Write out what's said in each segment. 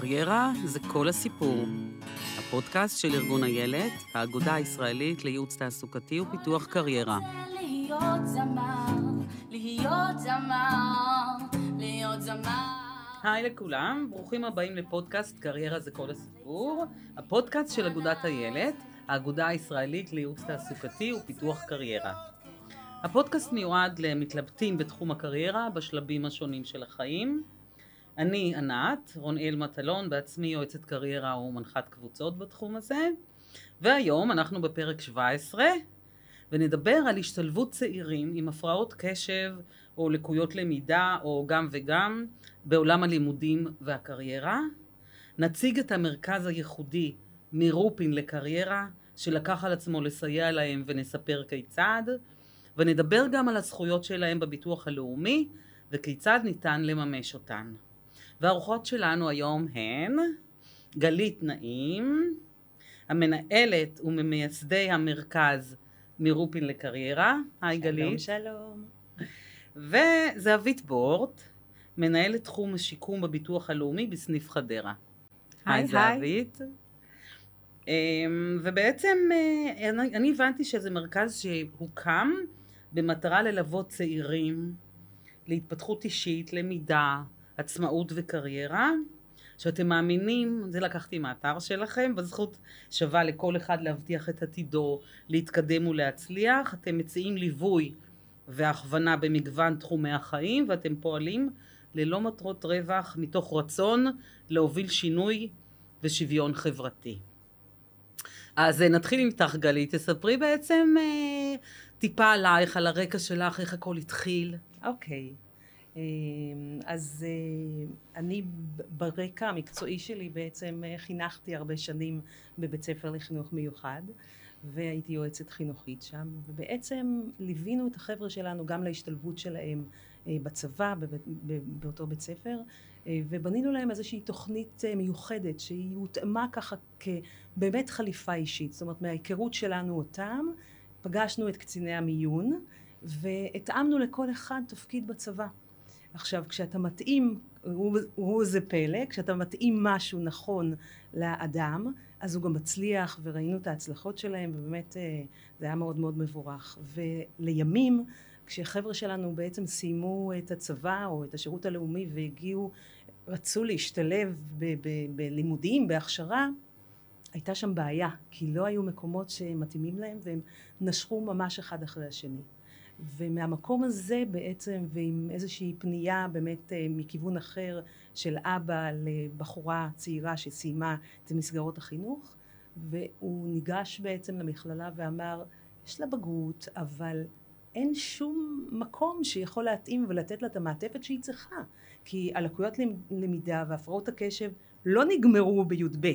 קריירה זה כל הסיפור. הפודקאסט של ארגון איילת, האגודה הישראלית לייעוץ תעסוקתי ופיתוח קריירה. להיות זמר, להיות זמר, להיות זמר. היי לכולם, ברוכים הבאים לפודקאסט קריירה זה כל הסיפור, הפודקאסט של אגודת איילת, האגודה הישראלית לייעוץ תעסוקתי ופיתוח קריירה. הפודקאסט מיועד למתלבטים בתחום הקריירה בשלבים השונים של החיים. אני ענת, רונאל מטלון, בעצמי יועצת קריירה ומנחת קבוצות בתחום הזה, והיום אנחנו בפרק 17, ונדבר על השתלבות צעירים עם הפרעות קשב או לקויות למידה או גם וגם בעולם הלימודים והקריירה. נציג את המרכז הייחודי מרופין לקריירה, שלקח על עצמו לסייע להם ונספר כיצד, ונדבר גם על הזכויות שלהם בביטוח הלאומי וכיצד ניתן לממש אותן. והאורחות שלנו היום הן גלית נעים, המנהלת וממייסדי המרכז מרופין לקריירה. היי גלית. שלום. וזהבית בורט, מנהלת תחום השיקום בביטוח הלאומי בסניף חדרה. היי, היי זהבית. אמ, ובעצם אה, אני אני הבנתי שזה מרכז שהוקם במטרה ללוות צעירים להתפתחות אישית, למידה, עצמאות וקריירה, שאתם מאמינים, זה לקחתי מהאתר שלכם, בזכות שווה לכל אחד להבטיח את עתידו, להתקדם ולהצליח. אתם מציעים ליווי והכוונה במגוון תחומי החיים, ואתם פועלים ללא מטרות רווח, מתוך רצון להוביל שינוי ושוויון חברתי. אז אה, נתחיל איתך גלית, תספרי בעצם אה, טיפה עלייך, על הרקע שלך, איך הכל התחיל. אוקיי. אה, אז אה, אני ברקע המקצועי שלי בעצם אה, חינכתי הרבה שנים בבית ספר לחינוך מיוחד והייתי יועצת חינוכית שם ובעצם ליווינו את החבר'ה שלנו גם להשתלבות שלהם אה, בצבא באותו בית ספר ובנינו להם איזושהי תוכנית מיוחדת שהיא הותאמה ככה כבאמת חליפה אישית. זאת אומרת מההיכרות שלנו אותם פגשנו את קציני המיון והתאמנו לכל אחד תפקיד בצבא עכשיו כשאתה מתאים, הוא, הוא זה פלא, כשאתה מתאים משהו נכון לאדם אז הוא גם מצליח וראינו את ההצלחות שלהם ובאמת אה, זה היה מאוד מאוד מבורך. ולימים כשחבר'ה שלנו בעצם סיימו את הצבא או את השירות הלאומי והגיעו רצו להשתלב בלימודים בהכשרה הייתה שם בעיה כי לא היו מקומות שמתאימים להם והם נשכו ממש אחד אחרי השני ומהמקום הזה בעצם ועם איזושהי פנייה באמת אה, מכיוון אחר של אבא לבחורה צעירה שסיימה את מסגרות החינוך והוא ניגש בעצם למכללה ואמר יש לה בגרות אבל אין שום מקום שיכול להתאים ולתת לה את המעטפת שהיא צריכה כי הלקויות למידה והפרעות הקשב לא נגמרו בי"ב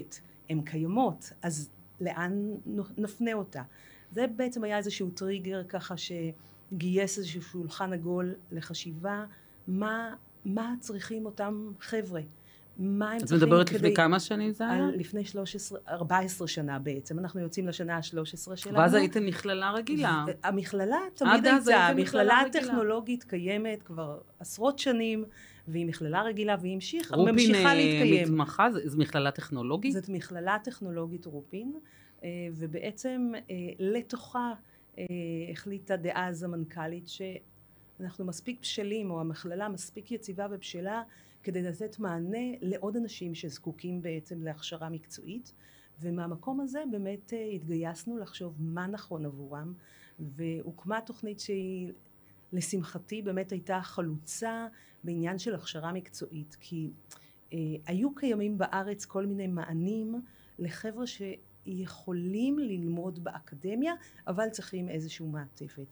הן קיימות אז לאן נפנה אותה? זה בעצם היה איזשהו טריגר ככה שגייס איזשהו שולחן עגול לחשיבה מה, מה צריכים אותם חבר'ה מה הם את צריכים מדברת כדי... לפני כמה שנים זה היה? על לפני 13, 14 שנה בעצם, אנחנו יוצאים לשנה ה-13 שלנו. ואז הייתם מכללה רגילה. המכללה תמיד הייתה, המכללה. הטכנולוגית קיימת כבר עשרות שנים, והיא מכללה רגילה והיא המשיכה, רופין ממשיכה אה, להתקיים. מתמחה, זו מכללה טכנולוגית? זאת מכללה טכנולוגית רופין, אה, ובעצם אה, לתוכה החליטה דאז המנכ"לית שאנחנו מספיק בשלים, או המכללה מספיק יציבה ובשלה, כדי לתת מענה לעוד אנשים שזקוקים בעצם להכשרה מקצועית, ומהמקום הזה באמת אה, התגייסנו לחשוב מה נכון עבורם, והוקמה תוכנית שהיא לשמחתי באמת הייתה חלוצה בעניין של הכשרה מקצועית, כי אה, היו קיימים בארץ כל מיני מענים לחבר'ה שיכולים ללמוד באקדמיה, אבל צריכים איזושהי מעטפת.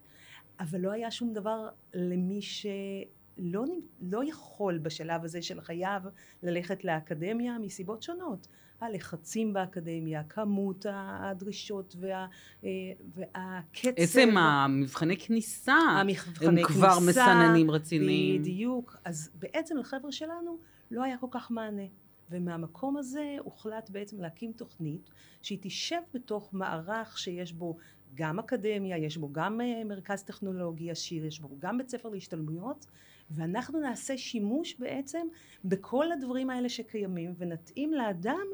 אבל לא היה שום דבר למי שלא לא יכול בשלב הזה של חייו ללכת לאקדמיה מסיבות שונות. הלחצים באקדמיה, כמות הדרישות וה, אה, והקצב. עצם המבחני כניסה, המבחני הם כבר כניסה, מסננים רציניים. בדיוק. אז בעצם לחבר'ה שלנו לא היה כל כך מענה. ומהמקום הזה הוחלט בעצם להקים תוכנית שהיא תשב בתוך מערך שיש בו גם אקדמיה, יש בו גם אה, מרכז טכנולוגי עשיר, יש בו גם בית ספר להשתלמויות ואנחנו נעשה שימוש בעצם בכל הדברים האלה שקיימים ונתאים לאדם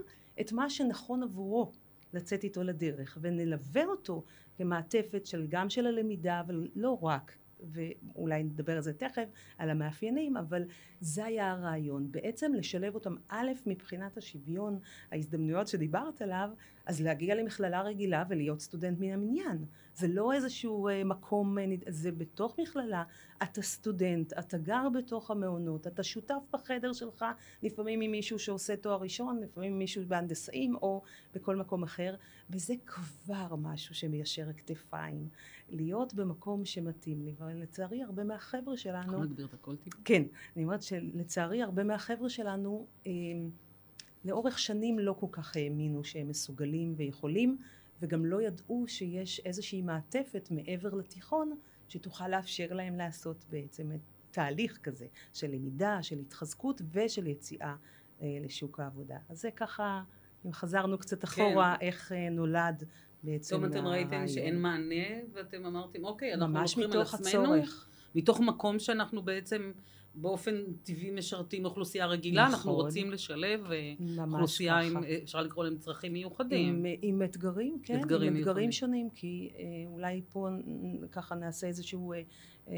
את מה שנכון עבורו לצאת איתו לדרך ונלווה אותו כמעטפת של גם של הלמידה אבל לא רק ואולי נדבר על זה תכף, על המאפיינים, אבל זה היה הרעיון, בעצם לשלב אותם א' מבחינת השוויון, ההזדמנויות שדיברת עליו, אז להגיע למכללה רגילה ולהיות סטודנט מן המניין, זה לא איזשהו אה, מקום, אה, זה בתוך מכללה, אתה סטודנט, אתה גר בתוך המעונות, אתה שותף בחדר שלך, לפעמים עם מישהו שעושה תואר ראשון, לפעמים עם מישהו בהנדסאים או בכל מקום אחר, וזה כבר משהו שמיישר כתפיים. להיות במקום שמתאים לי, ולצערי הרבה מהחבר'ה שלנו... יכולה להגביר את הכל טיפה? כן, אני אומרת שלצערי הרבה מהחבר'ה שלנו אה, לאורך שנים לא כל כך האמינו שהם מסוגלים ויכולים, וגם לא ידעו שיש איזושהי מעטפת מעבר לתיכון שתוכל לאפשר להם לעשות בעצם תהליך כזה של למידה, של התחזקות ושל יציאה אה, לשוק העבודה. אז זה ככה, אם חזרנו קצת אחורה, כן. איך אה, נולד בעצם פתאום אתם ראיתם שאין מענה, ואתם אמרתם, אוקיי, אנחנו לוקחים על עצמנו, הצורך. מתוך מקום שאנחנו בעצם באופן טבעי משרתים אוכלוסייה רגילה, נכון. אנחנו רוצים לשלב אה, אוכלוסייה ככה. עם, אה, אפשר לקרוא להם צרכים מיוחדים. עם, עם אתגרים, כן, אתגרים עם אתגרים מיוחדים. שונים, כי אה, אולי פה ככה נעשה איזשהו אה, אה,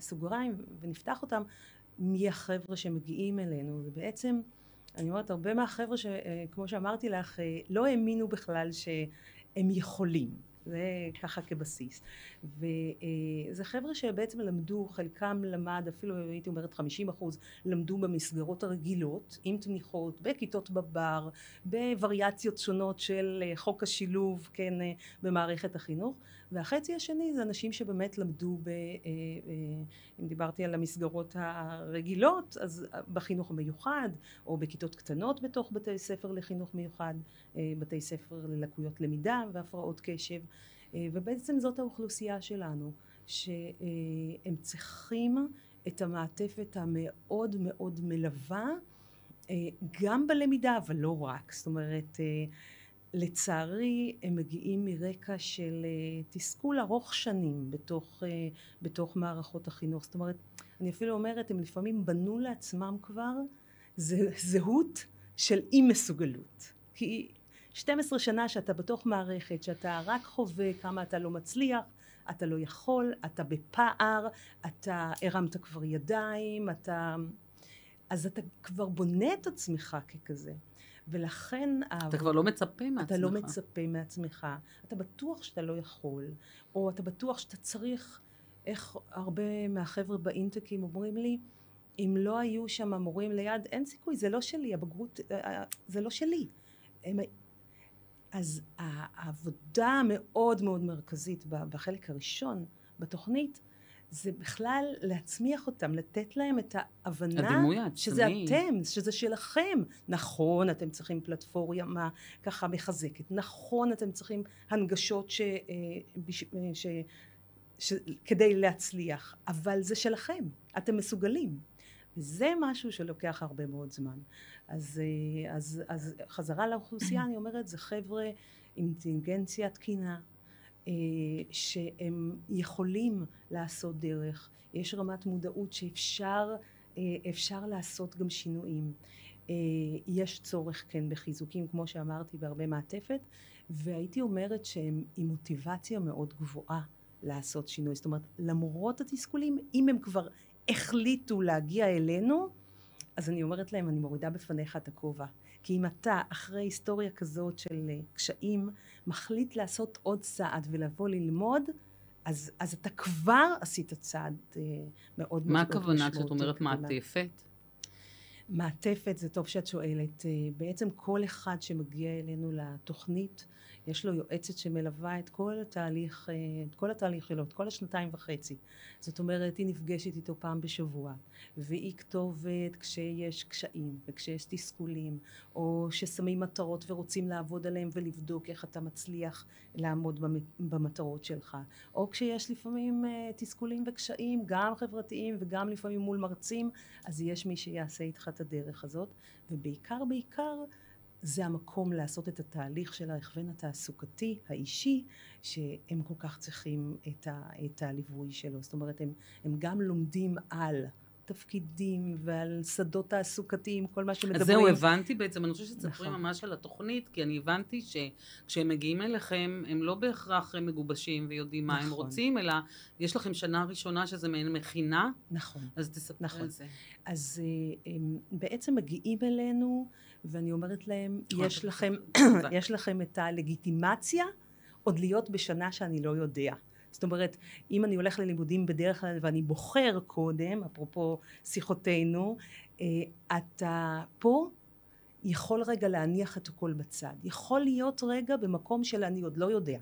סוגריים ונפתח אותם, מי החבר'ה שמגיעים אלינו, ובעצם, אני אומרת, הרבה מהחבר'ה שכמו שאמרתי לך, אה, לא האמינו בכלל שהם יכולים. זה ככה כבסיס. וזה חבר'ה שבעצם למדו, חלקם למד, אפילו הייתי אומרת 50 אחוז, למדו במסגרות הרגילות, עם תמיכות, בכיתות בבר, בווריאציות שונות של אה, חוק השילוב, כן, אה, במערכת החינוך. והחצי השני זה אנשים שבאמת למדו, ב, אה, אה, אם דיברתי על המסגרות הרגילות, אז בחינוך המיוחד, או בכיתות קטנות בתוך בתי ספר לחינוך מיוחד, אה, בתי ספר ללקויות למידה והפרעות קשב. אה, ובעצם זאת האוכלוסייה שלנו, שהם צריכים את המעטפת המאוד מאוד מלווה, אה, גם בלמידה, אבל לא רק. זאת אומרת, אה, לצערי הם מגיעים מרקע של אה, תסכול ארוך שנים בתוך, אה, בתוך מערכות החינוך. זאת אומרת, אני אפילו אומרת, הם לפעמים בנו לעצמם כבר זה- זהות של אי מסוגלות. כי 12 שנה שאתה בתוך מערכת, שאתה רק חווה כמה אתה לא מצליח, אתה לא יכול, אתה בפער, אתה הרמת כבר ידיים, אתה... אז אתה כבר בונה את עצמך ככזה. ולכן... אתה כבר לא מצפה מעצמך. אתה לא מצפה מעצמך. אתה בטוח שאתה לא יכול, או אתה בטוח שאתה צריך, איך הרבה מהחבר'ה באינטקים אומרים לי, אם לא היו שם המורים ליד, אין סיכוי, זה לא שלי, הבגרות, אה, זה לא שלי. הם, אז העבודה המאוד מאוד מרכזית בחלק הראשון בתוכנית, זה בכלל להצמיח אותם, לתת להם את ההבנה הדימוי העצמי. שזה אתם, שזה שלכם. נכון, אתם צריכים פלטפורמה ככה מחזקת. נכון, אתם צריכים הנגשות ש, אה, בש, אה, ש, ש, כדי להצליח, אבל זה שלכם. אתם מסוגלים. וזה משהו שלוקח הרבה מאוד זמן. אז, אה, אז, אז חזרה לאוכלוסייה, אני אומרת, זה חבר'ה עם אינטליגנציה תקינה, שהם יכולים לעשות דרך. יש רמת מודעות שאפשר אה, אפשר לעשות גם שינויים. אה, יש צורך כן בחיזוקים, כמו שאמרתי, בהרבה מעטפת, והייתי אומרת שהם עם מוטיבציה מאוד גבוהה לעשות שינוי. זאת אומרת, למרות התסכולים, אם הם כבר החליטו להגיע אלינו, אז אני אומרת להם, אני מורידה בפניך את הכובע. כי אם אתה, אחרי היסטוריה כזאת של אה, קשיים, מחליט לעשות עוד צעד ולבוא ללמוד, אז, אז אתה כבר עשית צעד אה, מאוד מה מאוד הכוונה כשאת משמעותי אומרת. מעטפת? מעטפת, זה טוב שאת שואלת. אה, בעצם כל אחד שמגיע אלינו לתוכנית, יש לו יועצת שמלווה את כל התהליך, אה, את כל התהליך שלו, את כל השנתיים וחצי. זאת אומרת, היא נפגשת איתו פעם בשבוע, והיא כתובת כשיש קשיים, וכשיש תסכולים, או ששמים מטרות ורוצים לעבוד עליהם ולבדוק איך אתה מצליח לעמוד במ- במטרות שלך. או כשיש לפעמים אה, תסכולים וקשיים, גם חברתיים וגם לפעמים מול מרצים, אז יש מי שיעשה איתך את הדרך הזאת, ובעיקר בעיקר זה המקום לעשות את התהליך של ההכוון התעסוקתי האישי שהם כל כך צריכים את, ה, את הליווי שלו. זאת אומרת, הם, הם גם לומדים על תפקידים ועל שדות תעסוקתיים, כל מה שמדברים. אז זהו, הבנתי בעצם, אני חושבת שתספרי נכון. ממש על התוכנית, כי אני הבנתי שכשהם מגיעים אליכם, הם לא בהכרח מגובשים ויודעים מה הם נכון. רוצים, אלא יש לכם שנה ראשונה שזה מעין מכינה, נכון. אז תספרי נכון. על זה. אז אה, הם בעצם מגיעים אלינו, ואני אומרת להם, נכון, יש לכם. יש לכם את הלגיטימציה עוד להיות בשנה שאני לא יודע. זאת אומרת, אם אני הולך ללימודים בדרך כלל ואני בוחר קודם, אפרופו שיחותינו, אה, אתה פה יכול רגע להניח את הכל בצד. יכול להיות רגע במקום של אני עוד לא יודע.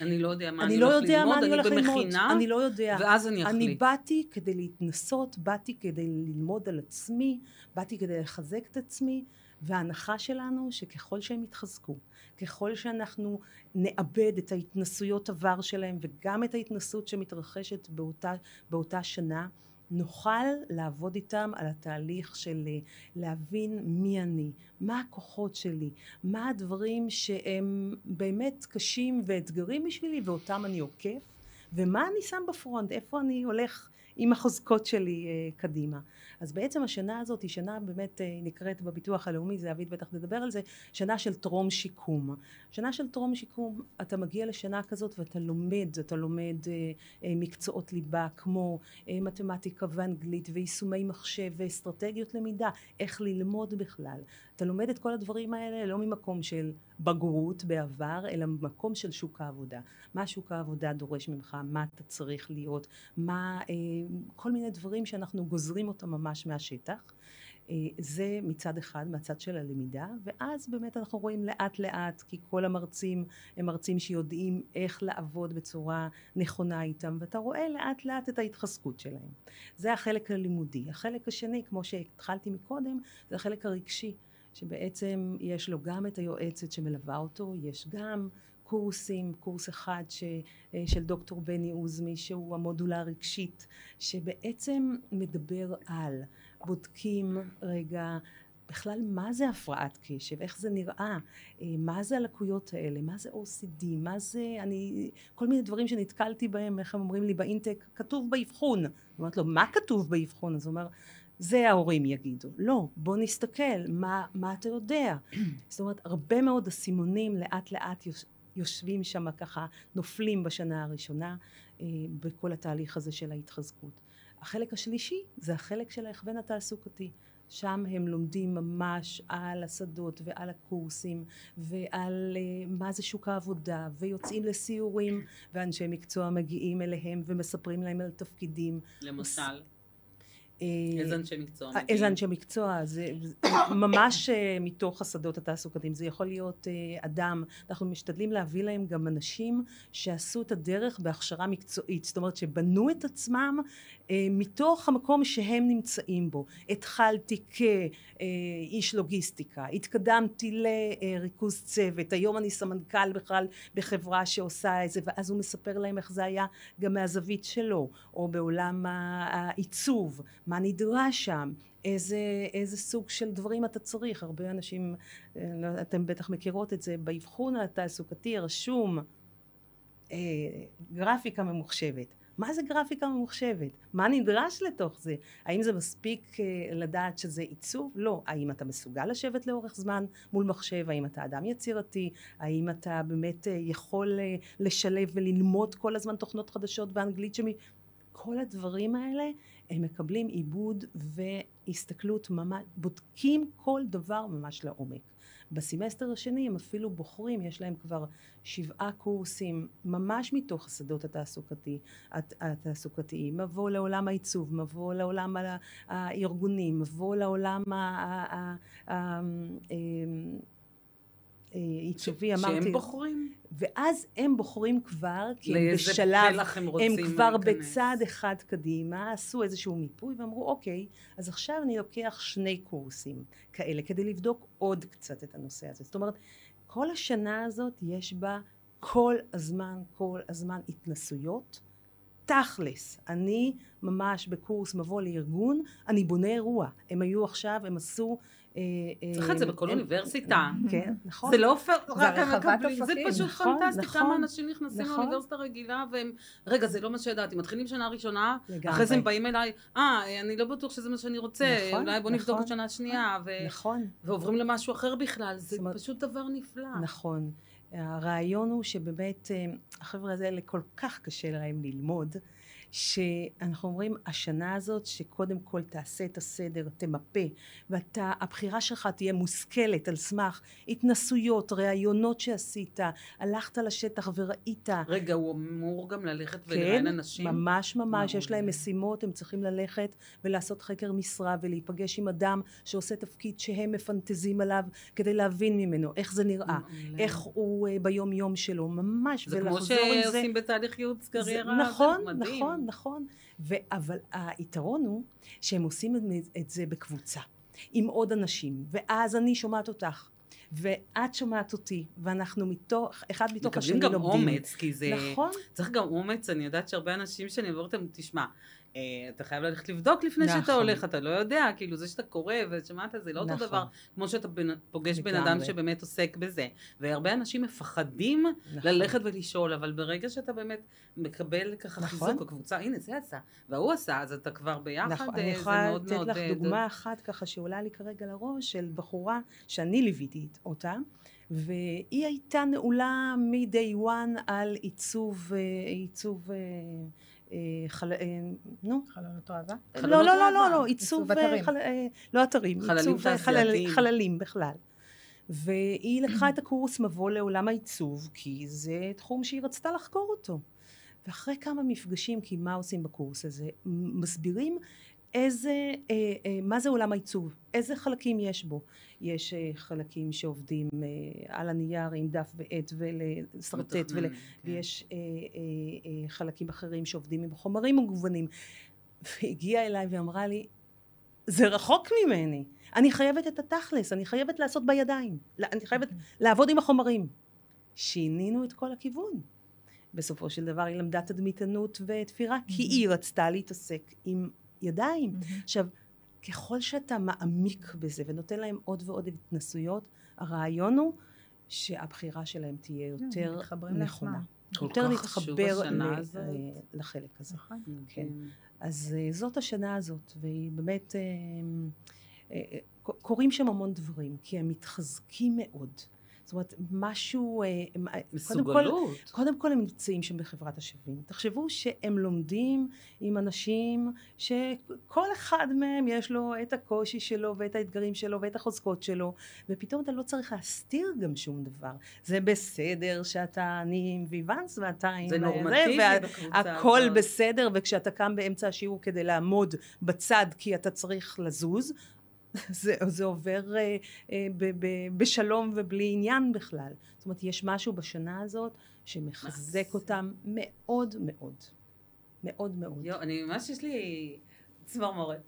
אני לא יודע מה אני אני לא הולך יודע ללמוד, מה אני הולך אני ללמוד. במכינה, אני לא יודע. ואז אני אני אחליט. באתי כדי להתנסות, באתי כדי ללמוד על עצמי, באתי כדי לחזק את עצמי, וההנחה שלנו שככל שהם יתחזקו, ככל שאנחנו נאבד את ההתנסויות עבר שלהם וגם את ההתנסות שמתרחשת באותה, באותה שנה, נוכל לעבוד איתם על התהליך של אה, להבין מי אני, מה הכוחות שלי, מה הדברים שהם באמת קשים ואתגרים בשבילי ואותם אני עוקף, ומה אני שם בפרונט, איפה אני הולך עם החוזקות שלי אה, קדימה. אז בעצם השנה הזאת היא שנה באמת אה, נקראת בביטוח הלאומי, זה אביב בטח תדבר על זה, שנה של טרום שיקום. שנה של טרום שיקום, אתה מגיע לשנה כזאת ואתה לומד, אתה לומד אה, מקצועות ליבה כמו מתמטיקה ואנגלית ויישומי מחשב ואסטרטגיות למידה, איך ללמוד בכלל. אתה לומד את כל הדברים האלה לא ממקום של בגרות בעבר, אלא ממקום של שוק העבודה. מה שוק העבודה דורש ממך, מה אתה צריך להיות, מה, כל מיני דברים שאנחנו גוזרים אותם ממש מהשטח. אה, זה מצד אחד, מהצד של הלמידה, ואז באמת אנחנו רואים לאט לאט, כי כל המרצים הם מרצים שיודעים איך לעבוד בצורה נכונה איתם, ואתה רואה לאט לאט את ההתחזקות שלהם. זה החלק הלימודי. החלק השני, כמו שהתחלתי מקודם, זה החלק הרגשי, שבעצם יש לו גם את היועצת שמלווה אותו, יש גם קורסים, קורס אחד ש, אה, של דוקטור בני עוזמי שהוא המודולה הרגשית שבעצם מדבר על בודקים רגע בכלל מה זה הפרעת קשב, איך זה נראה, אה, מה זה הלקויות האלה, מה זה OCD, מה זה, אני, כל מיני דברים שנתקלתי בהם, איך הם אומרים לי באינטק, כתוב באבחון. אני אומרת לו, מה כתוב באבחון? אז הוא אומר, זה ההורים יגידו. לא, בוא נסתכל, מה, מה אתה יודע? זאת אומרת, הרבה מאוד אסימונים לאט לאט יושבים שם ככה, נופלים בשנה הראשונה אה, בכל התהליך הזה של ההתחזקות. החלק השלישי זה החלק של ההכוון התעסוקתי. שם הם לומדים ממש על השדות ועל הקורסים ועל אה, מה זה שוק העבודה ויוצאים לסיורים ואנשי מקצוע מגיעים אליהם ומספרים להם על תפקידים. למשל, איזה אנשי מקצוע אה? איזה אנשי מקצוע, זה ממש אה, מתוך השדות התעסוקתיים, זה יכול להיות אה, אדם, אנחנו משתדלים להביא להם גם אנשים שעשו את הדרך בהכשרה מקצועית, זאת אומרת שבנו את עצמם אה, מתוך המקום שהם נמצאים בו. התחלתי כאיש לוגיסטיקה, התקדמתי לריכוז צוות, היום אני סמנכ"ל בכלל בחברה שעושה את זה, ואז הוא מספר להם איך זה היה גם מהזווית שלו, או בעולם העיצוב, מה נדרש שם, איזה, איזה סוג של דברים אתה צריך. הרבה אנשים, אה, לא- אתם בטח מכירות את זה, באבחון התעסוקתי רשום אה, גרפיקה ממוחשבת. מה זה גרפיקה ממוחשבת? מה נדרש לתוך זה? האם זה מספיק אה, לדעת שזה עיצוב? לא. האם אתה מסוגל לשבת לאורך זמן מול מחשב? האם אתה אדם יצירתי? האם אתה באמת אה, יכול אה, לשלב וללמוד כל הזמן תוכנות חדשות באנגלית שמי... כל הדברים האלה הם מקבלים עיבוד והסתכלות ממש, בודקים כל דבר ממש לעומק. בסמסטר השני הם אפילו בוחרים, יש להם כבר שבעה קורסים ממש מתוך השדות התעסוקתי, הת- התעסוקתיים, מבוא לעולם העיצוב, מבוא לעולם ה- הארגוני, מבוא לעולם ה- ה- ה- ה- אמ, אה, אמרתי, שהם בוחרים? ואז הם בוחרים כבר, כי הם בשלב, הם הם כבר להיכנס. בצד אחד קדימה, עשו איזשהו מיפוי ואמרו אוקיי, אז עכשיו אני לוקח שני קורסים כאלה כדי לבדוק עוד קצת את הנושא הזה. זאת אומרת, כל השנה הזאת יש בה כל הזמן, כל הזמן התנסויות תכלס, אני ממש בקורס מבוא לארגון, אני בונה אירוע. הם היו עכשיו, הם עשו... אה, צריך את זה אה, בכל אוניברסיטה. כן, נכון. זה לא רק הם הרחבת מקבלים, זה. פשוט נכון, פנטסטי, נכון, כמה אנשים נכנסים נכון. לאוניברסיטה רגילה והם, רגע זה לא מה שידעתי, מתחילים שנה ראשונה. אחרי זה הם באים אליי, אה, אני לא בטוח שזה מה שאני רוצה, נכון, אולי בוא נבדוק נכון. את שנה נכון. ועוברים למשהו אחר בכלל, זה פשוט דבר נפלא. נכון. הרעיון הוא שבאמת אה, החבר'ה האלה כל כך קשה להם ללמוד, שאנחנו אומרים השנה הזאת שקודם כל תעשה את הסדר, תמפה, ואתה, הבחירה שלך תהיה מושכלת על סמך התנסויות, ראיונות שעשית, הלכת לשטח וראית. רגע, הוא אמור גם ללכת כן, ולראיין אנשים? ממש ממש, יש להם. משימות, הם צריכים ללכת ולעשות חקר משרה ולהיפגש עם אדם שעושה תפקיד שהם מפנטזים עליו כדי להבין ממנו איך זה נראה. איך הוא אה, ביום יום שלו, ממש, זה כמו ולחזור עם זה. שעושים בתהליך ייעוץ זה- קריירה, נכון, זה מדהים. נכון, נכון. ו- אבל היתרון הוא שהם עושים את- זה בקבוצה, עם עוד אנשים, ואז אני שומעת אותך. ואת שומעת אותי, ואנחנו מתוך, אחד מתוך השני מקבלים לומדים. גם אומץ, כי זה... נכון, צריך גם אומץ, אני יודעת שהרבה אנשים שאני עוברת תשמע, אתה חייב ללכת לבדוק לפני נכון. שאתה הולך, אתה לא יודע, כאילו זה שאתה קורא ושמעת זה לא אותו נכון. דבר, כמו שאתה בן- פוגש בן. אדם שבאמת עוסק בזה. והרבה אנשים מפחדים נכון. ללכת ולשאול, אבל ברגע שאתה באמת מקבל ככה נכון. חיזוק, הקבוצה, הנה זה עשה, והוא עשה, אז אתה כבר ביחד, נכון, אה, אני זה יכולה מאוד לתת מאוד... לך אה, דוגמה אחת ככה שעולה לי כרגע לראש של בחורה שאני ליוויתי אותה והיא הייתה נעולה מ-day one על עיצוב, אה, עיצוב, אה, אה, חל... אה, נו, חלונות אוהבה? חלונות לא, לא, לא, לא. לא, עיצוב, אה, אתרים. חל... אה, לא אתרים, עיצוב אה. חללים בכלל. והיא לקחה את הקורס מבוא לעולם העיצוב, כי זה תחום שהיא רצתה לחקור אותו. ואחרי כמה מפגשים, כי מה עושים בקורס הזה? מסבירים איזה, אה, אה, מה זה עולם העיצוב, איזה חלקים יש בו. יש אה, חלקים שעובדים אה, על הנייר עם דף ועט ולשרטט, ול... כן. ויש אה, אה, אה, חלקים אחרים שעובדים עם חומרים מגוונים. והגיעה אליי ואמרה לי, זה רחוק ממני, אני חייבת את התכלס, אני חייבת לעשות בידיים, אני חייבת לעבוד עם החומרים. שינינו את כל הכיוון. בסופו של דבר היא למדה תדמיתנות ותפירה, כי היא רצתה להתעסק עם ידיים. עכשיו, ככל שאתה מעמיק בזה ונותן להם עוד ועוד התנסויות, הרעיון הוא שהבחירה שלהם תהיה יותר מתחברים נכונה. יותר כך חשוב להתחבר. אה, לחלק הזה. נכון. כן. אז אה, זאת השנה הזאת, והיא באמת, אה, קורים שם המון דברים, כי הם מתחזקים מאוד. זאת אומרת, משהו, אה, אה, קודם כל, מסוגלות. קודם כל הם נמצאים שם בחברת השווים. תחשבו שהם לומדים עם אנשים שכל אחד מהם יש לו את הקושי שלו ואת האתגרים שלו ואת החוזקות שלו, ופתאום אתה לא צריך להסתיר גם שום דבר. זה בסדר שאתה, אני עם ויוונס ואתה עם... זה נורמטיבי וה- בקבוצה הכל הזאת. בסדר, וכשאתה קם באמצע השיעור כדי לעמוד בצד כי אתה צריך לזוז, זה, זה עובר אה, אה, ב, ב, בשלום ובלי עניין בכלל. זאת אומרת, יש משהו בשנה הזאת שמחזק מקסים. אותם מאוד מאוד. מאוד מאוד. יו, אני ממש, יש לי צמרמורת.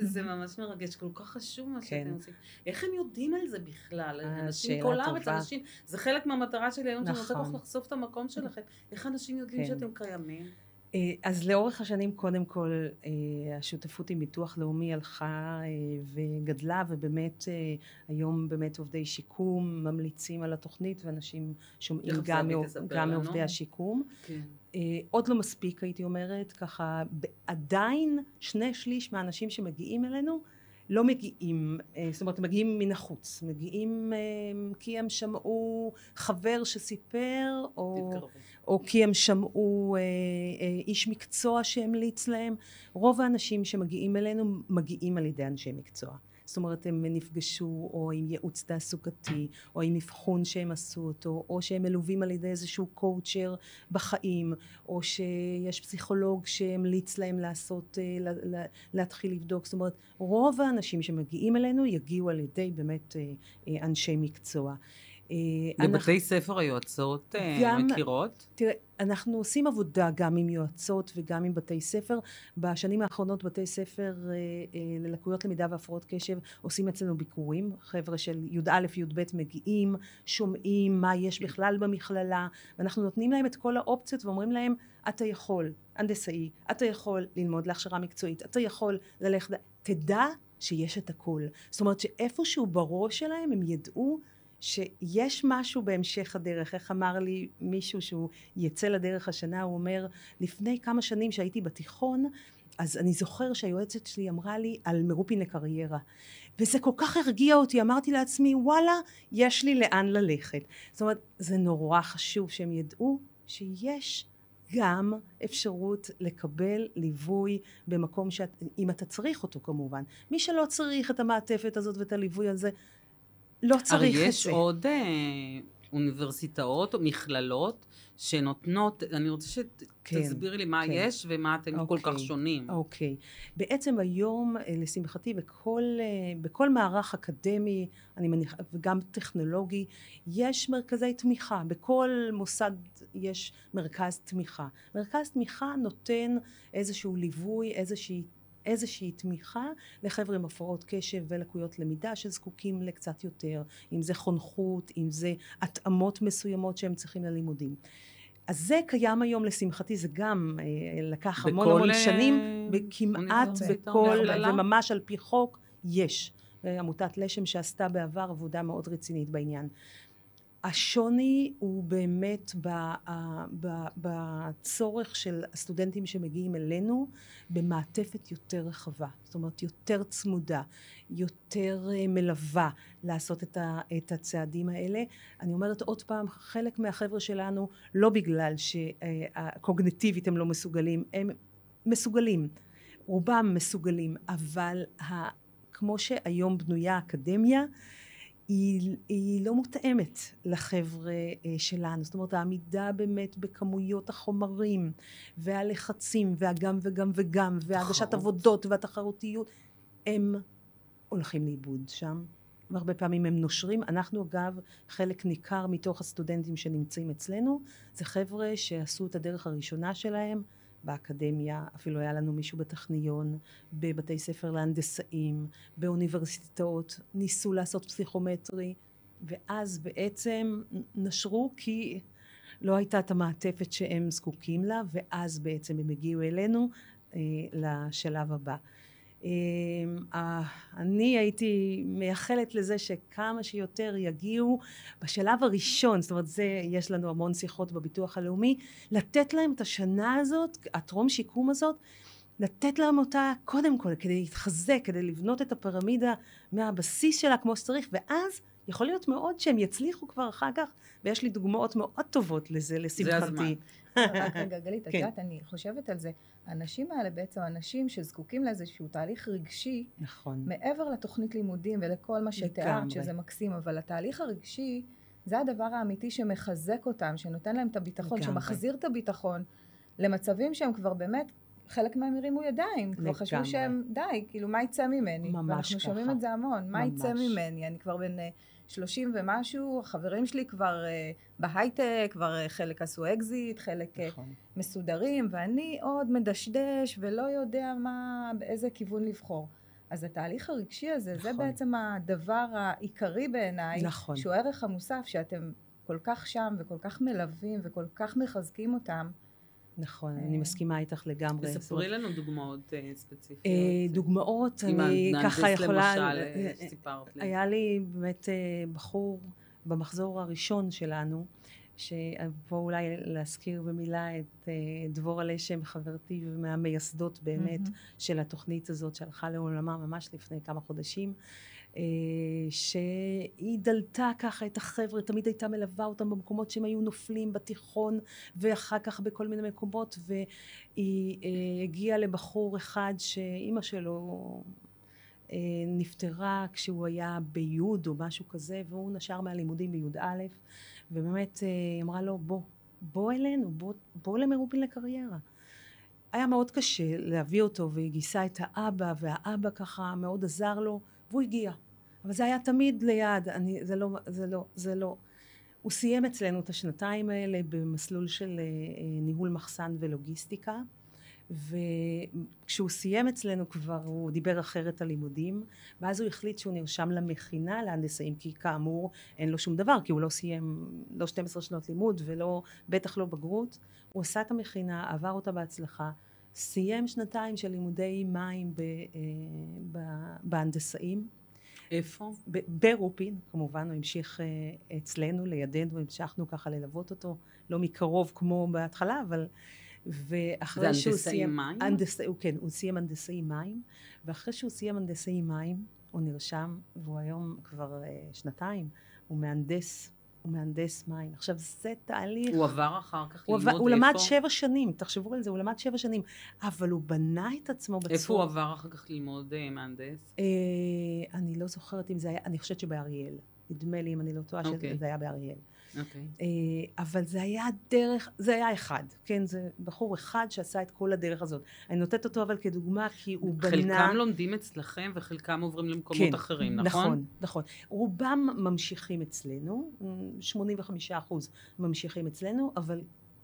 זה ממש מרגש, כל כך חשוב מה כן. שאתם עושים. איך הם יודעים על זה בכלל? אה, אנשים מכל הארץ. אנשים, זה חלק מהמטרה שלי היום, שאני רוצה נכון. כל כך לחשוף את המקום שלכם. איך אנשים יודעים כן. שאתם קיימים? אה, אז לאורך השנים קודם כל אה, השותפות עם ביטוח לאומי הלכה אה, וגדלה ובאמת היום באמת עובדי שיקום ממליצים על התוכנית ואנשים שומעים גם, גם. מעובדי השיקום. כן. עוד לא מספיק הייתי אומרת, ככה עדיין שני שליש מהאנשים שמגיעים אלינו לא מגיעים, אה, זאת אומרת מגיעים מן החוץ, מגיעים אה, כי הם שמעו חבר שסיפר או. או כי הם שמעו אה, איש מקצוע שהמליץ להם. רוב האנשים שמגיעים אלינו מגיעים על ידי אנשי מקצוע. זאת אומרת הם נפגשו או עם ייעוץ תעסוקתי או עם אבחון שהם עשו אותו או שהם מלווים על ידי איזשהו קואוצ'ר בחיים או שיש פסיכולוג שהמליץ להם לעשות, אה, לה- לה- להתחיל לבדוק. זאת אומרת רוב האנשים שמגיעים אלינו יגיעו על ידי באמת אה, אה, אנשי מקצוע. אה, אנחנו- בבתי ספר היועצות אה, גם- מכירות? תראה, אנחנו עושים עבודה גם עם יועצות וגם עם בתי ספר. בשנים האחרונות בתי ספר אה, אה, ללקויות למידה והפרעות קשב עושים אצלנו ביקורים. חבר'ה של י"א, י"ב מגיעים, שומעים מה יש בכלל במכללה, ואנחנו נותנים להם את כל האופציות ואומרים להם, אתה יכול, הנדסאי, אתה יכול ללמוד להכשרה מקצועית, אתה יכול ללכת, תדע שיש את הכל. זאת אומרת שאיפשהו בראש שלהם הם ידעו שיש משהו בהמשך הדרך. איך אמר לי מישהו שהוא יצא לדרך השנה, הוא אומר, לפני כמה שנים שהייתי בתיכון, אז אני זוכר שהיועצת שלי אמרה לי על מרופין לקריירה. וזה כל כך הרגיע אותי, אמרתי לעצמי, וואלה, יש לי לאן ללכת. זאת אומרת, זה נורא חשוב שהם ידעו שיש גם אפשרות לקבל ליווי במקום שאת, אם אתה צריך אותו כמובן. מי שלא צריך את המעטפת הזאת ואת הליווי הזה, לא צריך הרי את זה. יש עוד אה, אוניברסיטאות או מכללות שנותנות, אני רוצה שתסבירי לי מה כן. יש ומה אתם כל אוקיי. כך שונים. אוקיי. בעצם היום, אה, לשמחתי, בכל, אה, בכל מערך אקדמי, אני מניחה, וגם טכנולוגי, יש מרכזי תמיכה. בכל מוסד יש מרכז תמיכה. מרכז תמיכה נותן איזשהו ליווי, איזושהי איזושהי תמיכה לחבר'ה עם הפרעות קשב ולקויות למידה שזקוקים לקצת יותר, אם זה חונכות, אם זה התאמות מסוימות שהם צריכים ללימודים. אז זה קיים היום לשמחתי, זה גם אה, לקח המון המון אה, שנים, כמעט בכל? וממש על פי חוק, יש. אה, עמותת לשם שעשתה בעבר עבודה מאוד רצינית בעניין. השוני הוא באמת בצורך של הסטודנטים שמגיעים אלינו במעטפת יותר רחבה, זאת אומרת יותר צמודה, יותר אה, מלווה לעשות את, הצעדים האלה. אני אומרת עוד פעם, חלק מהחבר'ה שלנו, לא בגלל שקוגנטיבית הם לא מסוגלים, הם מסוגלים, רובם מסוגלים, אבל כמו שהיום בנויה האקדמיה, היא, היא לא מותאמת לחבר'ה אה, שלנו. זאת אומרת, העמידה באמת בכמויות החומרים והלחצים והגם וגם וגם והגשת. עבודות והתחרותיות, הם הולכים לאיבוד שם. והרבה פעמים הם נושרים. אנחנו אגב, חלק ניכר מתוך הסטודנטים שנמצאים אצלנו, זה חבר'ה שעשו את הדרך הראשונה שלהם באקדמיה, אפילו היה לנו מישהו בטכניון, בבתי ספר להנדסאים, באוניברסיטאות, ניסו לעשות פסיכומטרי, ואז בעצם נשרו כי לא הייתה את המעטפת שהם זקוקים לה, ואז בעצם הם הגיעו אלינו אה, לשלב הבא. אה, אני הייתי מייחלת לזה שכמה שיותר יגיעו בשלב הראשון, זאת אומרת זה, יש לנו המון שיחות בביטוח הלאומי, לתת להם את השנה הזאת, הטרום שיקום הזאת, לתת להם אותה קודם כל כדי להתחזק, כדי לבנות את הפירמידה מהבסיס שלה כמו שצריך, ואז יכול להיות מאוד שהם יצליחו כבר אחר כך, ויש לי דוגמאות מאוד טובות לזה, לשמחתי. הזמן. רק רגע, גלית, את כן. יודעת, אני חושבת על זה. האנשים האלה בעצם אנשים שזקוקים לאיזשהו תהליך רגשי, נכון. מעבר לתוכנית לימודים ולכל מה שתיארת. שזה מקסים, אבל התהליך הרגשי זה הדבר האמיתי שמחזק אותם, שנותן להם את הביטחון, לגמרי. שמחזיר את הביטחון למצבים שהם כבר באמת, חלק מהם הרימו ידיים, כבר חשבו. שהם, די, כאילו, מה יצא ממני? ממש ואנחנו שומעים ככה. את זה המון, מה יצא. ממני? אני כבר בן אה, 30 ומשהו, החברים שלי כבר אה, בהייטק, כבר אה, חלק עשו אקזיט, חלק אה, נכון. מסודרים, ואני עוד מדשדש ולא יודע מה, באיזה כיוון לבחור. אז התהליך הרגשי הזה, זה נכון. בעצם הדבר העיקרי בעיניי, נכון. שהוא הערך המוסף, שאתם כל כך שם וכל כך מלווים וכל כך מחזקים אותם. נכון, אה, אני מסכימה איתך לגמרי. תספרי לנו דוגמאות אה, ספציפיות. אה, דוגמאות, עם אני ככה יכולה... למשל, אה, אה, שסיפרת לי. היה לי באמת אה, בחור במחזור הראשון שלנו, שפה אולי להזכיר במילה את אה, דבורה לשם, חברתי ומהמייסדות באמת. של התוכנית הזאת שהלכה לעולמה ממש לפני כמה חודשים, אה, שהיא דלתה ככה את החבר'ה, תמיד הייתה מלווה אותם במקומות שהם היו נופלים בתיכון ואחר כך בכל מיני מקומות, והיא אה, הגיעה לבחור אחד שאימא שלו אה, נפטרה כשהוא היה בי' או משהו כזה, והוא נשר מהלימודים בי"א, ובאמת אה, היא אמרה לו, בוא, בוא אלינו, בוא, בוא למרופין לקריירה. היה מאוד קשה להביא אותו, והיא גייסה את האבא, והאבא ככה מאוד עזר לו, והוא הגיע. אבל זה היה תמיד ליד, אני, זה לא, זה לא, זה לא. הוא סיים אצלנו את השנתיים האלה במסלול של אה, אה, ניהול מחסן ולוגיסטיקה וכשהוא סיים אצלנו כבר הוא דיבר אחרת על לימודים ואז הוא החליט שהוא נרשם למכינה להנדסאים כי כאמור אין לו שום דבר כי הוא לא סיים לא 12 שנות לימוד ולא בטח לא בגרות הוא עשה את המכינה עבר אותה בהצלחה סיים שנתיים של לימודי מים ב, אה, ב, בהנדסאים איפה? ברופין, כמובן, הוא המשיך אה, אצלנו, לידינו, המשכנו ככה ללוות אותו, לא מקרוב כמו בהתחלה, אבל... ואחרי זה שהוא הנדסאי סיים... מים? הנדסאי, הוא כן, הוא סיים הנדסאי מים, ואחרי שהוא סיים הנדסאי מים, הוא נרשם, והוא היום כבר אה, שנתיים, הוא מהנדס, הוא מהנדס מים. עכשיו, זה תהליך... הוא עבר אחר כך הוא, ללמוד עבר, הוא למד איפה? שבע שנים, תחשבו על זה, הוא למד שבע שנים, אבל הוא בנה את עצמו בצורה... איפה הוא עבר אחר כך ללמוד אה, מהנדס? אה, אני לא זוכרת אם זה היה, אני חושבת שבאריאל. נדמה לי, אם אני לא טועה, אוקיי. שזה היה באריאל. אוקיי. אה, אבל זה היה דרך, זה היה אחד, כן? זה בחור אחד שעשה את כל הדרך הזאת. אני נותנת אותו אבל כדוגמה, כי הוא בנה... חלקם לומדים אצלכם וחלקם עוברים למקומות אחרים, נכון? נכון, נכון. רובם ממשיכים אצלנו, 85 אחוז ממשיכים אצלנו, אבל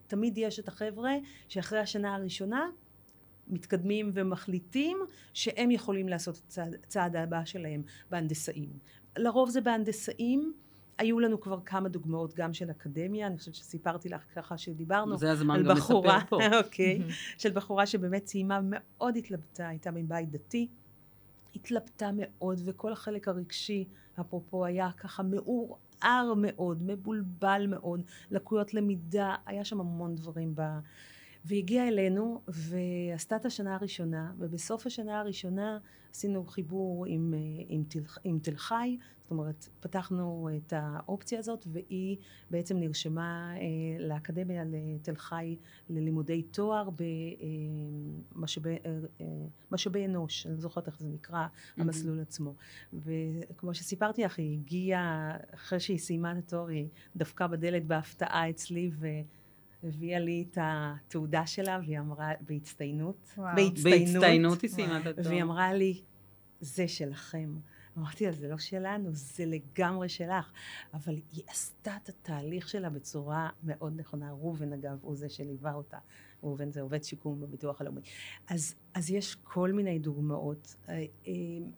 תמיד יש את החבר'ה שאחרי השנה הראשונה מתקדמים ומחליטים שהם יכולים לעשות את הצעד הבא שלהם בהנדסאים. לרוב זה בהנדסאים. היו לנו כבר כמה דוגמאות גם של אקדמיה, אני חושבת שסיפרתי לך ככה שדיברנו זה הזמן גם בחורה, לספר פה. אוקיי, של בחורה שבאמת סיימה מאוד התלבטה, הייתה מבית דתי, התלבטה מאוד וכל החלק הרגשי אפרופו היה ככה מעורער מאוד, מבולבל מאוד, לקויות למידה, היה שם המון דברים ב... והיא הגיעה אלינו ועשתה את השנה הראשונה ובסוף השנה הראשונה עשינו חיבור עם, אה, עם, תל, עם תל חי. זאת אומרת פתחנו את האופציה הזאת והיא בעצם נרשמה אה, לאקדמיה לתל חי ללימודי תואר במשאבי אה, אה, משאבי אנוש אני לא זוכרת איך זה נקרא המסלול עצמו. וכמו שסיפרתי לך היא הגיעה אחרי שהיא סיימה את התואר היא דפקה בדלת בהפתעה אצלי ו... הביאה לי את התעודה שלה, והיא אמרה, בהצטיינות, וואו. בהצטיינות היא סיימה את התואר. והיא אמרה לי, זה שלכם. אמרתי לה, זה לא שלנו, זה לגמרי שלך. אבל היא עשתה את התהליך שלה בצורה מאוד נכונה. ראובן, אגב, הוא זה שליווה אותה. ראובן זה עובד שיקום בביטוח הלאומי. אז, אז יש כל מיני דוגמאות. אה, אה,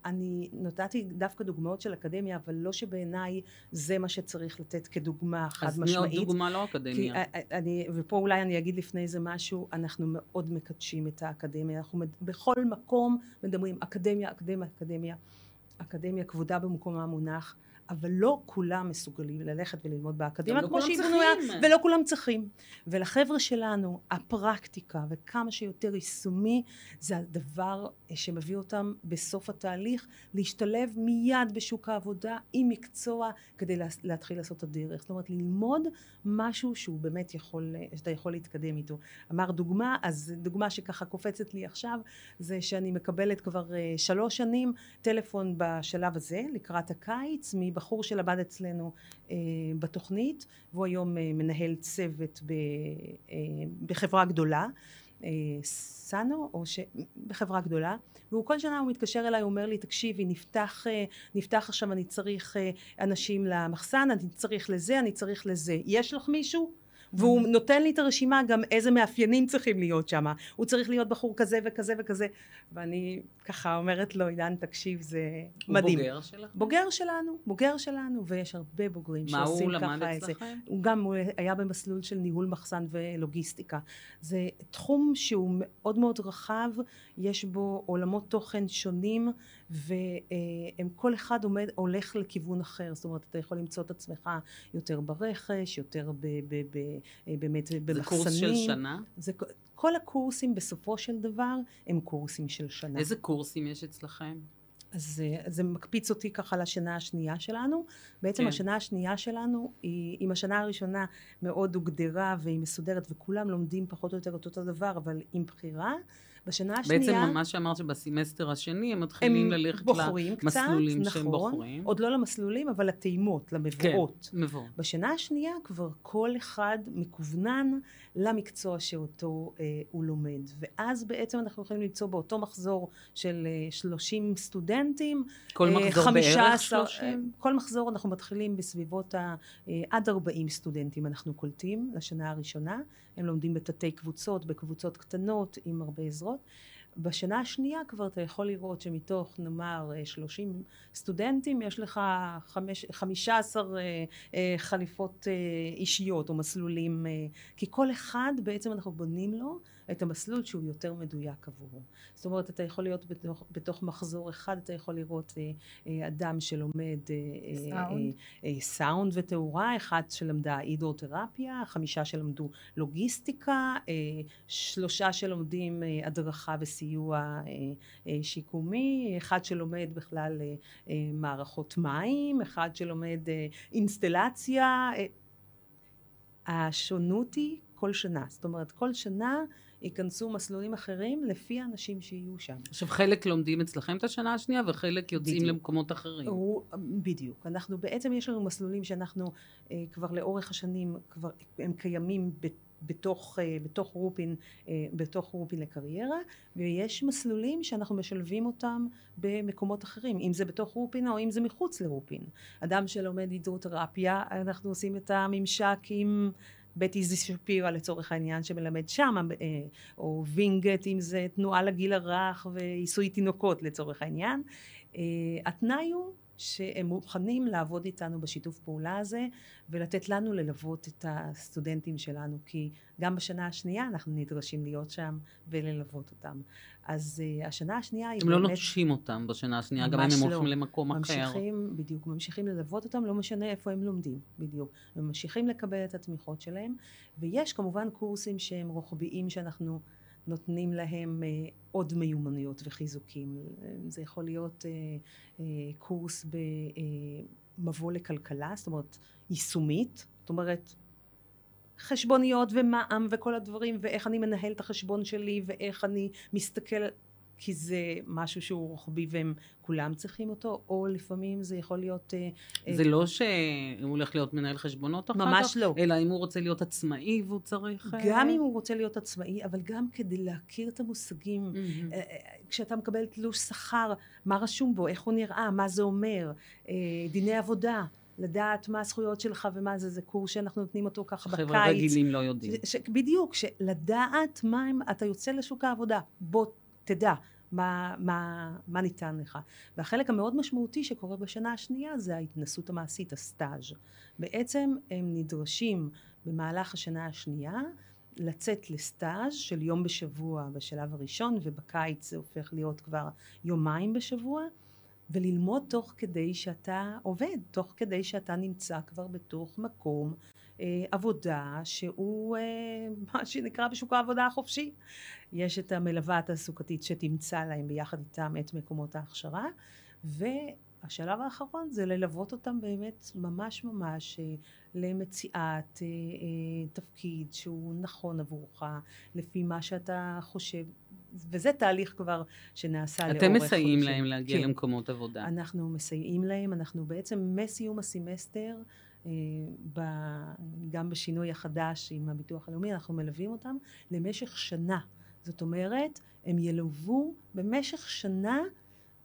אני נתתי דווקא דוגמאות של אקדמיה, אבל לא שבעיניי זה מה שצריך לתת כדוגמה חד אז משמעית. תני עוד דוגמה לא כי אקדמיה. א- א- אני, ופה אולי אני אגיד לפני זה משהו, אנחנו מאוד מקדשים את האקדמיה, אנחנו מד- בכל מקום מדברים אקדמיה, אקדמיה, אקדמיה, אקדמיה כבודה במקומה מונח, אבל לא כולם מסוגלים ללכת וללמוד באקדמיה, לא כמו שהיא. בנויה, ולא כולם צריכים. ולחבר'ה שלנו, הפרקטיקה וכמה שיותר יישומי, זה הדבר אה, שמביא אותם בסוף התהליך להשתלב מיד בשוק העבודה עם מקצוע כדי לה- להתחיל לעשות את הדרך. זאת אומרת, ללמוד משהו שהוא באמת יכול, אה, שאתה יכול להתקדם איתו. אמר דוגמה, אז דוגמה שככה קופצת לי עכשיו, זה שאני מקבלת כבר אה, שלוש שנים טלפון בשלב הזה, לקראת הקיץ, מבחור שלמד אצלנו אה, בתוכנית, והוא היום אה, מנהל צוות ב, אה, בחברה גדולה. סאנו, או ש... בחברה גדולה, והוא כל שנה הוא מתקשר אליי, הוא אומר לי, תקשיבי, נפתח, נפתח עכשיו, אני צריך אנשים למחסן, אני צריך לזה, אני צריך לזה. יש לך מישהו? והוא נותן לי את הרשימה גם איזה מאפיינים צריכים להיות שם. הוא צריך להיות בחור כזה וכזה וכזה. ואני ככה אומרת לו, עידן, תקשיב, זה הוא מדהים. בוגר שלך? בוגר שלנו, בוגר שלנו, ויש הרבה בוגרים מה הוא שעושים למד ככה את זה. אצלכם? הוא גם הוא היה במסלול של ניהול מחסן ולוגיסטיקה. זה תחום שהוא מאוד מאוד רחב, יש בו עולמות תוכן שונים, והם כל אחד עומד, הולך לכיוון אחר. זאת אומרת, אתה יכול למצוא את עצמך יותר ברכש, יותר ב, ב, ב, באמת זה במחסנים. קורס של שנה? זה, כל הקורסים בסופו של דבר הם קורסים של שנה. איזה קורסים יש אצלכם? אז אה, זה מקפיץ אותי ככה לשנה השנייה שלנו. בעצם כן. השנה השנייה שלנו היא, אם השנה הראשונה מאוד הוגדרה והיא מסודרת וכולם לומדים פחות או יותר את אותו דבר אבל עם בחירה, בשנה השנייה... בעצם מה שאמרת שבסמסטר השני הם מתחילים הם ללכת בוחרים קצת, למסלולים נכון, שהם בוחרים. עוד לא למסלולים, אבל לטעימות, למבואות. כן, מבוא. בשנה השנייה כבר כל אחד מקוונן למקצוע שאותו אה, הוא לומד. ואז בעצם אנחנו יכולים למצוא באותו מחזור של אה, 30 סטודנטים. כל אה, מחזור בערך 15, 30? אה, כל מחזור אנחנו מתחילים בסביבות ה... אה, עד 40 סטודנטים אנחנו קולטים לשנה הראשונה. הם לומדים בתתי קבוצות, בקבוצות קטנות עם הרבה עזרות. בשנה השנייה כבר אתה יכול לראות שמתוך נאמר אה, 30 סטודנטים יש לך חמש, 15 אה, אה, חליפות אה, אישיות או מסלולים אה, כי כל אחד בעצם אנחנו בונים לו את המסלול שהוא יותר מדויק עבורו. זאת אומרת אתה יכול להיות בתוך, בתוך מחזור אחד אתה יכול לראות אה, אה, אדם שלומד אה, אה, סאונד. אה, אה, סאונד ותאורה, אחד שלמדה הידרותרפיה, חמישה שלמדו לוגיסטיקה, אה, שלושה שלומדים אה, הדרכה וסיוע אה, אה, שיקומי, אחד שלומד בכלל אה, אה, מערכות מים, אחד שלומד אה, אינסטלציה. אה, השונות היא כל שנה, זאת אומרת כל שנה ייכנסו מסלולים אחרים לפי האנשים שיהיו שם. עכשיו חלק לומדים אצלכם את השנה השנייה וחלק יוצאים בדיוק. למקומות אחרים. הוא, בדיוק. אנחנו בעצם יש לנו מסלולים שאנחנו אה, כבר לאורך השנים כבר הם קיימים ב, בתוך, אה, בתוך רופין, אה, בתוך רופין לקריירה ויש מסלולים שאנחנו משלבים אותם במקומות אחרים אם זה בתוך רופין או אם זה מחוץ לרופין. אדם שלומד הידרותרפיה אנחנו עושים את הממשק עם בית איזי שפירא לצורך העניין שמלמד שם, אה, או וינגייט אם זה תנועה לגיל הרך ועיסוי תינוקות לצורך העניין. אה, התנאי הוא שהם מוכנים לעבוד איתנו בשיתוף פעולה הזה ולתת לנו ללוות את הסטודנטים שלנו כי גם בשנה השנייה אנחנו נדרשים להיות שם וללוות אותם. אז uh, השנה השנייה היא הם לא באמת נוטשים אותם בשנה השנייה, גם אם הם לא. הולכים למקום אחר. ממשיכים, בדיוק, ממשיכים ללוות אותם, לא משנה איפה הם לומדים, בדיוק. הם ממשיכים לקבל את התמיכות שלהם, ויש כמובן קורסים שהם רוחביים שאנחנו נותנים להם אה, עוד מיומנויות וחיזוקים. זה יכול להיות אה, אה, קורס במבוא לכלכלה, זאת אומרת יישומית, זאת אומרת חשבוניות ומע"מ וכל הדברים ואיך אני מנהל את החשבון שלי ואיך אני מסתכל כי זה משהו שהוא רוחבי והם כולם צריכים אותו או לפעמים זה יכול להיות אה, זה לא שהוא הולך להיות מנהל חשבונות אחר כך, ממש לא. אלא אם הוא רוצה להיות עצמאי והוא צריך... אה, גם אם הוא רוצה להיות עצמאי אבל גם כדי להכיר את המושגים מהמם. אה, אה, כשאתה מקבל תלוש שכר מה רשום בו איך הוא נראה מה זה אומר אה, דיני עבודה לדעת מה הזכויות שלך ומה זה זה קורס שאנחנו נותנים אותו ככה בקיץ חבר'ה רגילים לא יודעים. ש, ש, בדיוק, שלדעת מה הם, אתה יוצא לשוק העבודה, בוא תדע מה, מה, מה ניתן לך. והחלק המאוד משמעותי שקורה בשנה השנייה זה ההתנסות המעשית, הסטאז'. בעצם הם נדרשים במהלך השנה השנייה לצאת לסטאז' של יום בשבוע בשלב הראשון ובקיץ זה הופך להיות כבר יומיים בשבוע וללמוד תוך כדי שאתה עובד, תוך כדי שאתה נמצא כבר בתוך מקום עבודה שהוא אה, מה שנקרא בשוק העבודה החופשי. יש את המלווה התעסוקתית שתמצא להם ביחד איתם את מקומות ההכשרה והשלב האחרון זה ללוות אותם באמת ממש ממש אה, למציאת אה, אה, תפקיד שהוא נכון עבורך לפי מה שאתה חושב וזה תהליך כבר שנעשה לאורך אתם מסייעים חודשים. להם להגיע כן. למקומות עבודה. אנחנו מסייעים להם, אנחנו בעצם מסיום הסמסטר, אה, ב- גם בשינוי החדש עם הביטוח הלאומי, אנחנו מלווים אותם למשך שנה. זאת אומרת, הם ילוו במשך שנה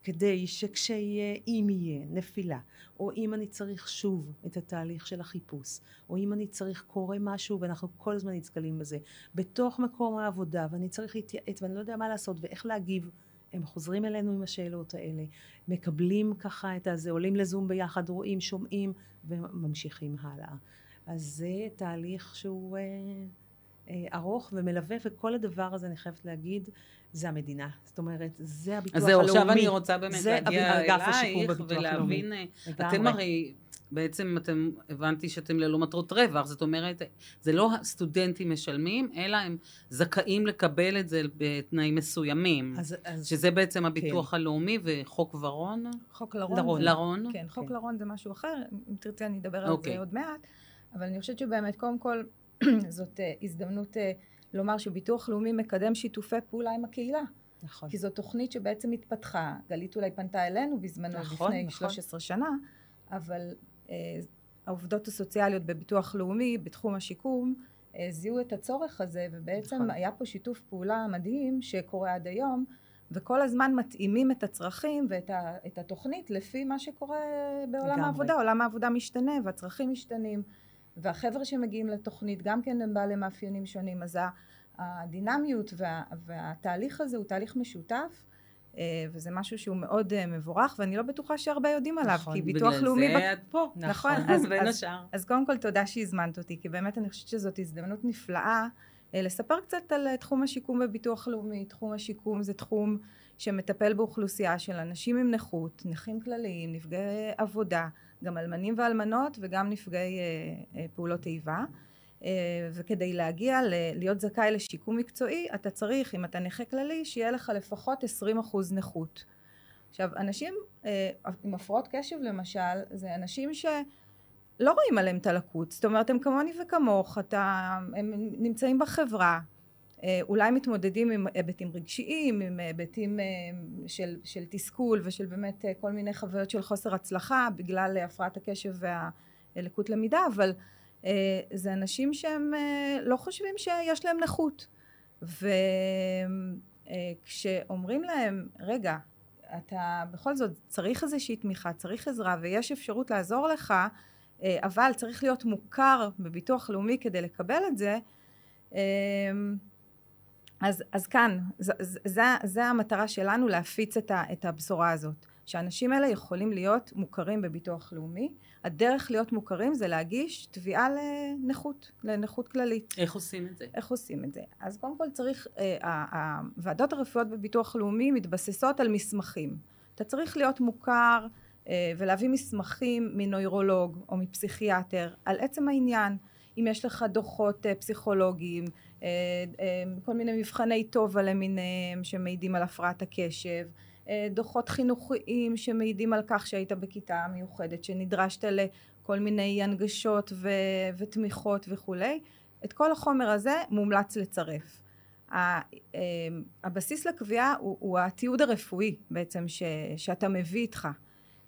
כדי שכשיהיה, אם יהיה נפילה, או אם אני צריך שוב את התהליך של החיפוש, או אם אני צריך קורה משהו ואנחנו כל הזמן נתקלים בזה, בתוך מקום העבודה ואני צריך להתייעץ ואני לא יודע מה לעשות ואיך להגיב הם חוזרים אלינו עם השאלות האלה, מקבלים ככה את הזה, עולים לזום ביחד, רואים, שומעים וממשיכים הלאה. אז זה תהליך שהוא אה, ארוך ומלווה וכל הדבר הזה אני חייבת להגיד זה המדינה, זאת אומרת זה הביטוח אז זהו, הלאומי. עכשיו אני רוצה באמת זה להגיע אלייך ולהבין, לאומי. אתם. הרי, בעצם אתם, הבנתי שאתם ללא מטרות רווח, זאת אומרת, זה לא הסטודנטים משלמים, אלא הם זכאים לקבל את זה בתנאים מסוימים, אז, אז שזה בעצם הביטוח הלאומי וחוק ורון, חוק לרון. לרון. זה- לרון, כן, חוק כן. לרון זה משהו אחר, אם תרצה אני אדבר על אוקיי. זה עוד מעט, אבל אני חושבת שבאמת, קודם כל, זאת אה, הזדמנות אה, לומר שביטוח לאומי מקדם שיתופי פעולה עם הקהילה. נכון. כי זו תוכנית שבעצם התפתחה. גלית אולי פנתה אלינו בזמנו, נכון, לפני נכון. 13 שנה, אבל אה, העובדות הסוציאליות בביטוח לאומי, בתחום השיקום, אה, זיהו את הצורך הזה, ובעצם נכון. היה פה שיתוף פעולה מדהים שקורה עד היום, וכל הזמן מתאימים את הצרכים ואת ה, את התוכנית לפי מה שקורה בעולם לגמרי. העבודה. עולם העבודה משתנה והצרכים משתנים, והחבר'ה שמגיעים לתוכנית גם כן הם בעלי מאפיינים שונים, אז הדינמיות וה, והתהליך הזה הוא תהליך משותף. אה, וזה משהו שהוא מאוד אה, מבורך, ואני לא בטוחה שהרבה יודעים עליו, נכון, כי ביטוח לאומי... בגלל בק- זה את פה. נכון, נכון, אז- בין אז- השאר. אז קודם כל תודה שהזמנת אותי, כי באמת אני חושבת שזאת הזדמנות נפלאה אה, לספר קצת על תחום השיקום בביטוח לאומי. תחום השיקום זה תחום שמטפל באוכלוסייה של אנשים עם נכות, נכים כלליים, נפגעי עבודה, גם אלמנים ואלמנות וגם נפגעי אה, אה, פעולות איבה. אה, וכדי להגיע ל- להיות זכאי לשיקום מקצועי, אתה צריך, אם אתה נכה כללי, שיהיה לך לפחות 20% נכות. עכשיו, אנשים אה, עם הפרעות קשב למשל, זה אנשים ש... לא רואים עליהם את הלקות, זאת אומרת הם כמוני וכמוך, אתה, הם נמצאים בחברה, אולי מתמודדים עם היבטים רגשיים, עם היבטים אה, של, של תסכול ושל באמת אה, כל מיני חוויות של חוסר הצלחה בגלל אה, הפרעת הקשב והלקות למידה, אבל אה, זה אנשים שהם אה, לא חושבים שיש להם נכות. וכשאומרים להם, רגע, אתה בכל זאת צריך איזושהי תמיכה, צריך עזרה ויש אפשרות לעזור לך, אה, אבל צריך להיות מוכר בביטוח לאומי כדי לקבל את זה, אה, אז, אז כאן, ז, ז, זה, זה המטרה שלנו להפיץ את, ה, את הבשורה הזאת, שהאנשים האלה יכולים להיות מוכרים בביטוח לאומי. הדרך להיות מוכרים זה להגיש תביעה לנכות, לנכות כללית. איך עושים את זה? איך עושים את זה? אז קודם כל צריך, אה, הוועדות הרפואיות בביטוח לאומי מתבססות על מסמכים. אתה צריך להיות מוכר אה, ולהביא מסמכים מנוירולוג או מפסיכיאטר על עצם העניין. אם יש לך דוחות אה, פסיכולוגיים, כל מיני מבחני טובה למיניהם שמעידים על הפרעת הקשב, אה, דוחות חינוכיים שמעידים על כך שהיית בכיתה מיוחדת, שנדרשת לכל מיני הנגשות ו- ותמיכות וכולי. את כל החומר הזה מומלץ לצרף. אה, הבסיס לקביעה הוא, הוא התיעוד הרפואי בעצם ש, שאתה מביא איתך.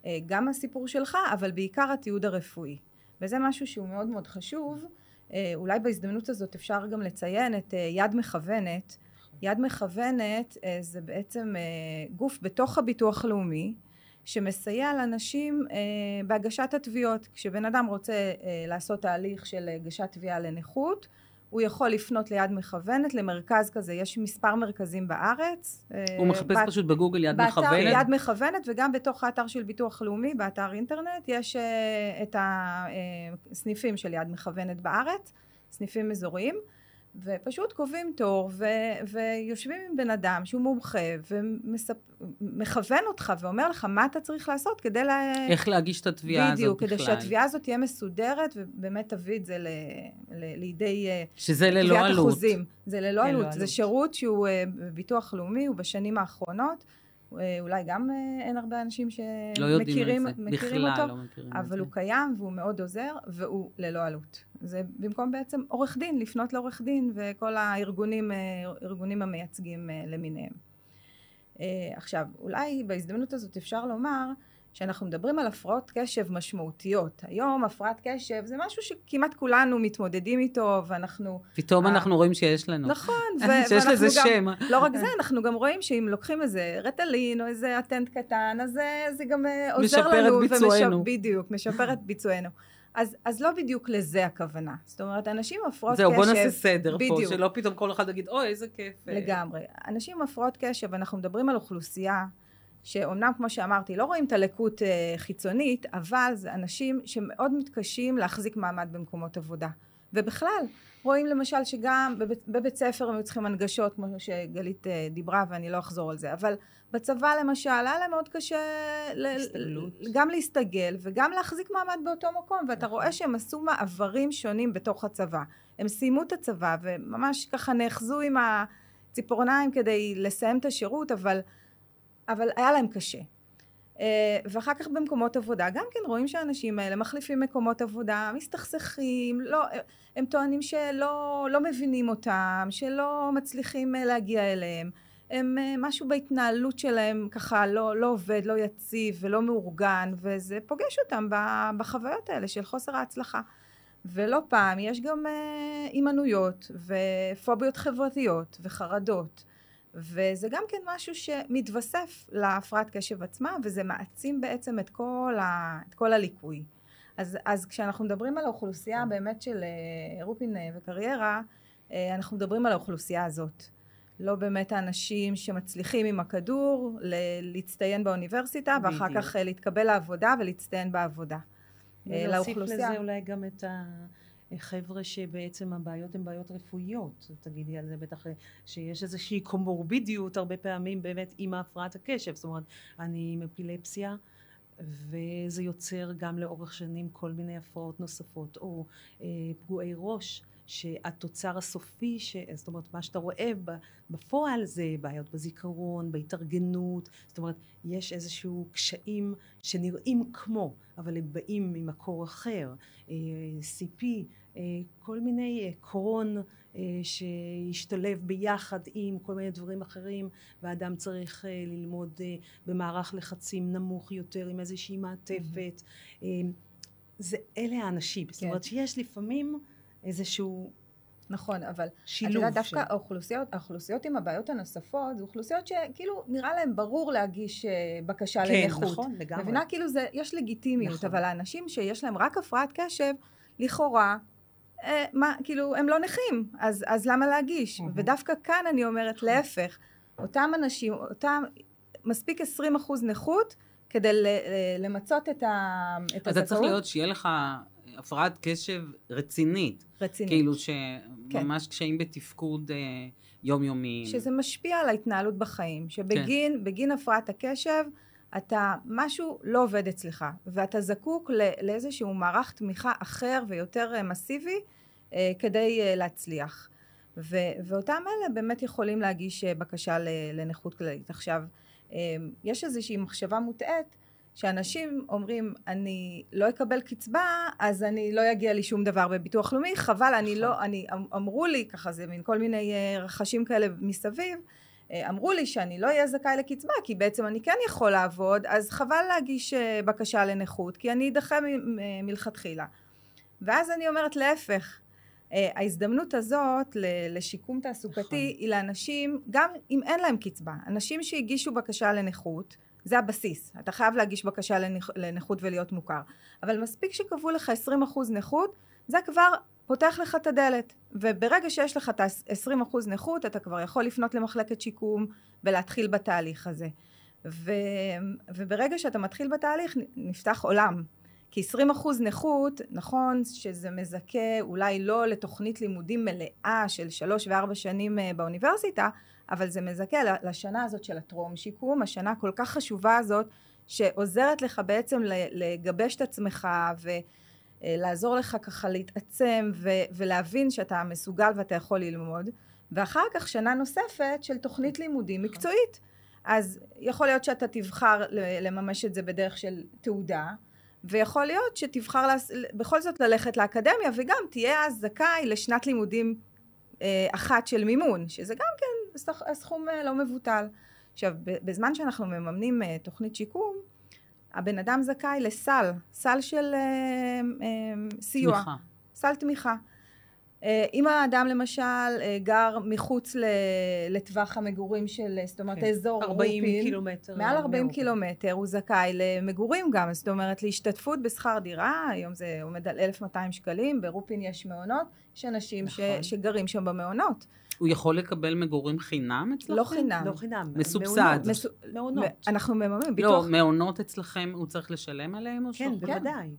אה, גם הסיפור שלך, אבל בעיקר התיעוד הרפואי. וזה משהו שהוא מאוד מאוד חשוב. אה, אולי בהזדמנות הזאת אפשר גם לציין את אה, יד מכוונת. יד מכוונת אה, זה בעצם גוף בתוך הביטוח הלאומי שמסייע לאנשים בהגשת התביעות. כשבן אדם רוצה לעשות תהליך של הגשת תביעה לנכות, הוא יכול לפנות ליד מכוונת, למרכז כזה, יש מספר מרכזים בארץ. אה, הוא מחפש בת- פשוט בגוגל יד באתר מכוונת? יד מכוונת וגם בתוך האתר של ביטוח לאומי, באתר אינטרנט, יש אה, את הסניפים של יד מכוונת בארץ, סניפים אזוריים, ופשוט קובעים תור ו- ויושבים עם בן אדם שהוא מומחה ומכוון אותך ואומר לך מה אתה צריך לעשות כדי ל... איך להגיש את התביעה הזאת בדיוק, בכלל? כדי שהתביעה הזאת תהיה מסודרת ובאמת תביא את זה ל- ל- לידי אה, שזה ללא עלות. אחוזים. זה ללא ללא עלות. עלות. זה שירות שהוא אה, בביטוח לאומי, הוא בשנים האחרונות. אה, אולי גם אה, אין הרבה אנשים לא שמכירים זה. מכירים בכלל אותו, לא מכירים אבל. הוא קיים והוא מאוד עוזר, והוא ללא עלות. זה במקום בעצם עורך דין, לפנות לעורך דין וכל הארגונים אה, ארגונים המייצגים למיניהם. עכשיו, אולי בהזדמנות הזאת אפשר לומר שאנחנו מדברים על הפרעות קשב משמעותיות. היום הפרעת קשב זה משהו שכמעט כולנו מתמודדים איתו, ואנחנו... פתאום אה. אנחנו רואים שיש לנו. נכון, ו- שיש לזה גם- שם. לא רק זה, אנחנו גם רואים שאם לוקחים איזה רטלין או איזה אטנט קטן, אז זה, זה גם אה, עוזר משפר את לנו. ביצוענו. ומשפ- בדיוק, משפר את ביצוענו. אז, אז לא בדיוק לזה הכוונה. זאת אומרת, אנשים עם הפרעות קשב... זהו, בוא נעשה סדר פה, בדיוק. שלא פתאום כל אחד יגיד, אוי, איזה כיף. אה." לגמרי. אנשים עם הפרעות קשב, אנחנו מדברים על אוכלוסייה שאומנם, כמו שאמרתי, לא רואים את הלקות אה, חיצונית, אבל זה אנשים שמאוד מתקשים להחזיק מעמד במקומות עבודה. ובכלל, רואים למשל שגם בבית, בבית ספר הם היו צריכים הנגשות, כמו שגלית אה, דיברה, ואני לא אחזור על זה, אבל בצבא למשל, היה להם מאוד קשה ל- הסתגלות. גם להסתגל וגם להחזיק מעמד באותו מקום, ואתה רואה שהם עשו מעברים שונים בתוך הצבא. הם סיימו את הצבא, וממש ככה נאחזו עם הציפורניים כדי לסיים את השירות, אבל, אבל היה להם קשה. אה, ואחר כך במקומות עבודה, גם כן רואים שהאנשים האלה מחליפים מקומות עבודה, מסתכסכים, לא, הם טוענים שלא לא מבינים אותם, שלא מצליחים אה, להגיע אליהם. הם, אה, משהו בהתנהלות שלהם ככה לא, לא עובד, לא יציב ולא מאורגן, וזה פוגש אותם בחוויות האלה של חוסר ההצלחה. ולא פעם יש גם הימנעויות ופוביות חברתיות וחרדות. וזה גם כן משהו שמתווסף להפרעת קשב עצמה, וזה מעצים בעצם את כל, ה, את כל הליקוי. אז, אז כשאנחנו מדברים על האוכלוסייה באמת של אה, רופין אה, וקריירה, אה, אנחנו מדברים על האוכלוסייה הזאת. לא באמת האנשים שמצליחים עם הכדור להצטיין באוניברסיטה, ואחר בדיוק. כך להתקבל לעבודה ולהצטיין בעבודה. ולהוסיף לזה אולי גם את ה... חבר'ה שבעצם הבעיות הן בעיות רפואיות, תגידי על זה בטח שיש איזושהי קומורבידיות הרבה פעמים באמת עם הפרעת הקשב, זאת אומרת אני עם אפילפסיה וזה יוצר גם לאורך שנים כל מיני הפרעות נוספות או אה, פגועי ראש שהתוצר הסופי, ש... זאת אומרת מה שאתה רואה בפועל זה בעיות בזיכרון, בהתארגנות, זאת אומרת יש איזשהו קשיים שנראים כמו אבל הם באים ממקור אחר, אה, CP אה, כל מיני אה, קרון אה, שהשתלב ביחד עם כל מיני דברים אחרים והאדם צריך ללמוד במערך לחצים נמוך יותר עם איזושהי מעטפת mm-hmm. זה אלה האנשים כן. זאת אומרת שיש לפעמים איזשהו נכון, אבל שילוב את יודעת, דווקא האוכלוסיות, האוכלוסיות עם הבעיות הנוספות, זה אוכלוסיות שכאילו נראה להם ברור להגיש בקשה כן, לנכות. כן, נכון, לגמרי. מבינה? כאילו זה, יש לגיטימיות, נכון. אבל האנשים שיש להם רק הפרעת קשב, לכאורה אה, מה, כאילו, הם לא נכים, אז, אז למה להגיש? Mm-hmm. ודווקא כאן אני אומרת נכון. להפך, אותם אנשים, אותם, מספיק 20% נכות כדי למצות את, ה, את הזכאות. אתה צריך להיות שיהיה לך הפרעת קשב רצינית. רצינית. כאילו שממש כן. קשיים בתפקוד אה, יומיומי. שזה משפיע על ההתנהלות בחיים, שבגין כן. הפרעת הקשב אתה, משהו לא עובד אצלך, ואתה זקוק לאיזשהו מערך תמיכה אחר ויותר אה, מסיבי אה, כדי אה, להצליח. ו, ואותם אלה באמת יכולים להגיש בקשה לנכות כללית. עכשיו, יש איזושהי מחשבה מוטעית שאנשים אומרים אני לא אקבל קצבה אז אני לא יגיע לי שום דבר בביטוח לאומי חבל אני לא נכון. אני אמ, אמרו לי ככה זה מין כל מיני רחשים כאלה מסביב אמרו לי שאני לא אהיה זכאי לקצבה כי בעצם אני כן יכול לעבוד אז חבל להגיש אה, בקשה לנכות כי אני אדחה מלכתחילה. ואז אני אומרת להפך אה, ההזדמנות הזאת לשיקום תעסוקתי נכון. היא לאנשים גם אם אין להם קצבה אנשים שהגישו בקשה לנכות זה הבסיס. אתה חייב להגיש בקשה לנכות ולהיות מוכר. אבל מספיק שקבעו לך 20% נכות זה כבר פותח לך את הדלת וברגע שיש לך את ה-20% נכות אתה כבר יכול לפנות למחלקת שיקום ולהתחיל בתהליך הזה. ו, וברגע שאתה מתחיל בתהליך נפתח עולם. כי 20% נכות נכון שזה מזכה אולי לא לתוכנית לימודים מלאה של שלוש וארבע שנים אה, באוניברסיטה אבל זה מזכה לשנה הזאת של הטרום שיקום השנה הכל כך חשובה הזאת שעוזרת לך בעצם לגבש את עצמך ו... אה, לעזור לך ככה להתעצם ו- ולהבין שאתה מסוגל ואתה יכול ללמוד. ואחר כך שנה נוספת של תוכנית לימודים נכון. מקצועית. אז יכול להיות שאתה תבחר לממש את זה בדרך של תעודה ויכול להיות שתבחר לס... בכל זאת ללכת לאקדמיה וגם תהיה אז זכאי לשנת לימודים אה, אחת של מימון שזה גם כן סכום אה, לא מבוטל. עכשיו בזמן שאנחנו מממנים אה, תוכנית שיקום הבן אדם זכאי לסל, סל של אה, אה, סיוע. תמיכה. סל תמיכה. אה, אם האדם למשל אה, גר מחוץ לטווח המגורים של, זאת אומרת, כן. אזור 40 רופין, קילומטר. מעל 40 מאופן. קילומטר הוא זכאי למגורים גם, זאת אומרת להשתתפות בשכר דירה, היום זה עומד על 1,200 שקלים, ברופין יש מעונות, יש אנשים נכון. ש, שגרים שם במעונות. הוא יכול לקבל מגורים חינם אצלכם? לא חינם. לא חינם. מסובסד. מס... מעונות. אנחנו מממנים. לא, ביטוח... מעונות אצלכם הוא צריך לשלם עליהם או כן, בוודאי.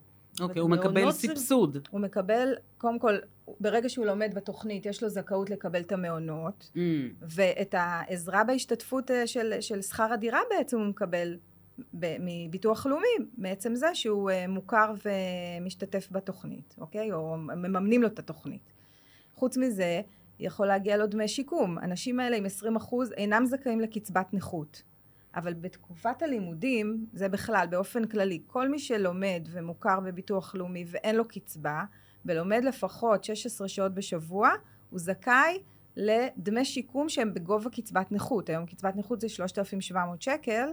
אוקיי, הוא מקבל סבסוד. הוא מקבל, קודם כל, ברגע שהוא לומד בתוכנית, יש לו זכאות לקבל את המעונות, mm. ואת העזרה בהשתתפות אה, של, של שכר הדירה בעצם הוא מקבל מביטוח לאומי, מעצם זה שהוא אה, מוכר ומשתתף בתוכנית, אוקיי? או מממנים לו את התוכנית. חוץ מזה, יכול להגיע לו דמי שיקום. אנשים האלה עם 20% אינם זכאים לקצבת נכות. אבל בתקופת הלימודים, זה בכלל, באופן כללי, כל מי שלומד ומוכר בביטוח לאומי ואין לו קצבה, ולומד לפחות 16 שעות בשבוע, הוא זכאי לדמי שיקום שהם בגובה קצבת נכות. היום קצבת נכות זה 3,700 שקל,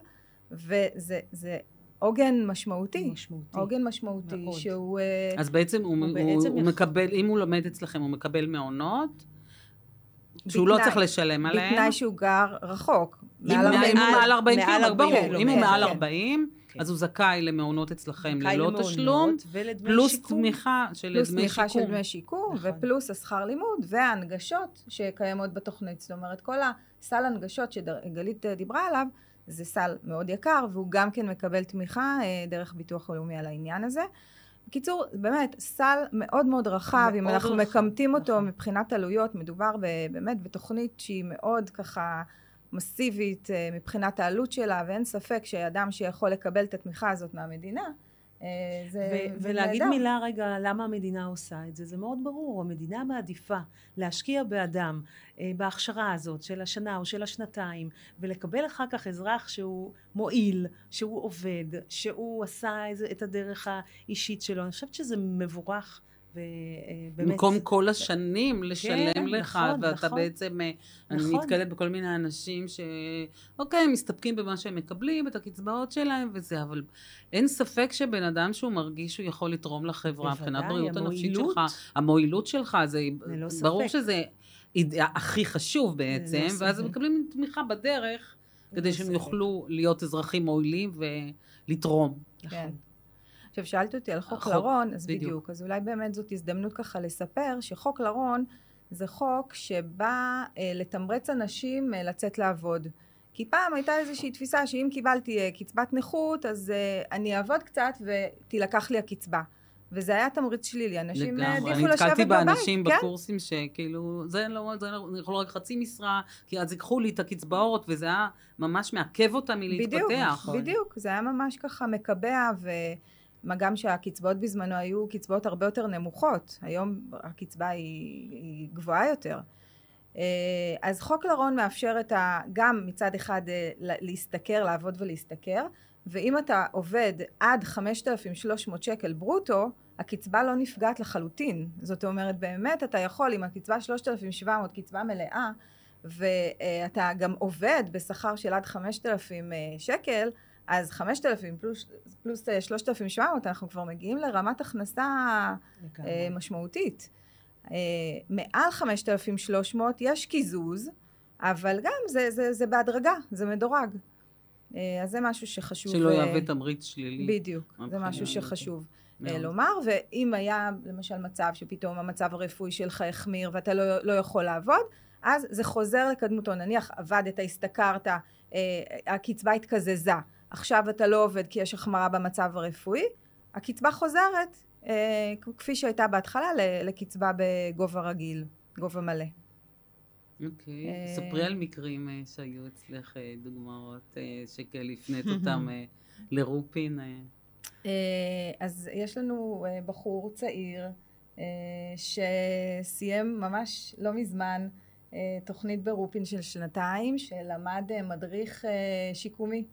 וזה זה עוגן משמעותי. משמעותי. עוגן משמעותי, מאוד. שהוא... אה, אז בעצם הוא, הוא הוא, בעצם הוא יכול- מקבל, אם הוא לומד אצלכם, הוא מקבל מעונות, שהוא לא בתנאי- צריך לשלם עליהם. בתנאי שהוא גר רחוק. אם מעל הוא ארבעים- מעל- מעל 40 מעל קילומטר, 40 ברור. אם הוא קילומטר, מעל כן. 40, כן. אז הוא זכאי למעונות אצלכם ללא תשלום, פלוס שיקום. תמיכה של פלוס דמי תמיכה של שיקום. דמי שיקום. ופלוס השכר לימוד וההנגשות שקיימות בתוכנית. זאת אומרת, כל הסל הנגשות שגלית אה, דיברה עליו, זה סל מאוד יקר, והוא גם כן מקבל תמיכה אה, דרך ביטוח לאומי על העניין הזה. בקיצור, באמת, סל מאוד מאוד רחב, אם מאוד אנחנו רחב, מקמטים אותו נכון. מבחינת עלויות, מדובר ב- באמת בתוכנית שהיא מאוד ככה מסיבית אה, מבחינת העלות שלה, ואין ספק שאדם שיכול לקבל את התמיכה הזאת מהמדינה, זה ו- זה ולהגיד נהדר. מילה רגע למה המדינה עושה את זה, זה מאוד ברור, המדינה מעדיפה להשקיע באדם אה, בהכשרה הזאת של השנה או של השנתיים, ולקבל אחר כך אזרח שהוא מועיל, שהוא עובד, שהוא עשה את הדרך האישית שלו, אני חושבת שזה מבורך. ובאמת... במקום כל השנים לשלם כן, לך, נכון, ואתה נכון. בעצם, אה, אני נכון. נתקלת בכל מיני אנשים ש... אוקיי, הם מסתפקים במה שהם מקבלים, את הקצבאות שלהם וזה, אבל אין ספק שבן אדם שהוא מרגיש שהוא יכול לתרום לחברה, מבחינת בוודאי, בריאות הנפשית. שלך, המועילות שלך, זה ללא ברור ספק. שזה הכי חשוב בעצם, ללא ואז הם. מקבלים תמיכה בדרך, כדי ללא שהם. יוכלו להיות אזרחים מועילים ולתרום. כן. עכשיו שאלת אותי על חוק לרון, אז בדיוק. בדיוק. אז אולי באמת זאת הזדמנות ככה לספר שחוק לרון זה חוק שבא אה, לתמרץ אנשים אה, לצאת לעבוד. כי פעם הייתה איזושהי תפיסה שאם קיבלתי אה, קצבת נכות, אז אה, אני אעבוד קצת ותילקח לי הקצבה. וזה היה תמריץ שלילי, אנשים אה, לגמרי, העדיפו אני לשבת נתקלתי בבית. באנשים כן? בקורסים שכאילו, זה לא, זה לא, אני יכול רק חצי משרה, כי אז ייקחו לי את הקצבאות, וזה היה ממש מעכב אותם בדיוק, מלהתפתח. נכון. בדיוק, זה היה ממש ככה מקבע, ומה גם שהקצבאות בזמנו היו קצבאות הרבה יותר נמוכות, היום הקצבה היא, היא גבוהה יותר. אה, אז חוק לרון מאפשר את ה, גם מצד אחד אה, להשתכר, לעבוד ולהשתכר, ואם אתה עובד עד 5,300 שקל ברוטו, הקצבה לא נפגעת לחלוטין. זאת אומרת, באמת אתה יכול, עם הקצבה 3,700, קצבה מלאה, ואתה גם עובד בשכר של עד 5,000 שקל, אז 5,000 פלוס, פלוס אה, 3,700, אנחנו כבר מגיעים לרמת הכנסה. אה, משמעותית. אה, מעל 5,300 יש קיזוז, אבל גם זה, זה, זה בהדרגה, זה מדורג. אה, אז זה משהו שחשוב. שלא אה, יהווה תמריץ שלילי. בדיוק, זה משהו. שחשוב אה, מאוד. לומר, ואם היה למשל מצב שפתאום המצב הרפואי שלך החמיר ואתה לא, לא יכול לעבוד, אז זה חוזר לקדמותו. נניח עבדת, השתכרת, אה, הקצבה התקזזה, עכשיו אתה לא עובד כי יש החמרה במצב הרפואי, הקצבה חוזרת אה, כפי שהייתה בהתחלה לקצבה בגובה רגיל, גובה מלא. אוקיי. אה, ספרי על מקרים אה, שהיו אצלך אה, דוגמאות שכן הפנית אותם לרופין. אז יש לנו בחור צעיר שסיים ממש לא מזמן תוכנית ברופין של שנתיים, שלמד מדריך שיקומי.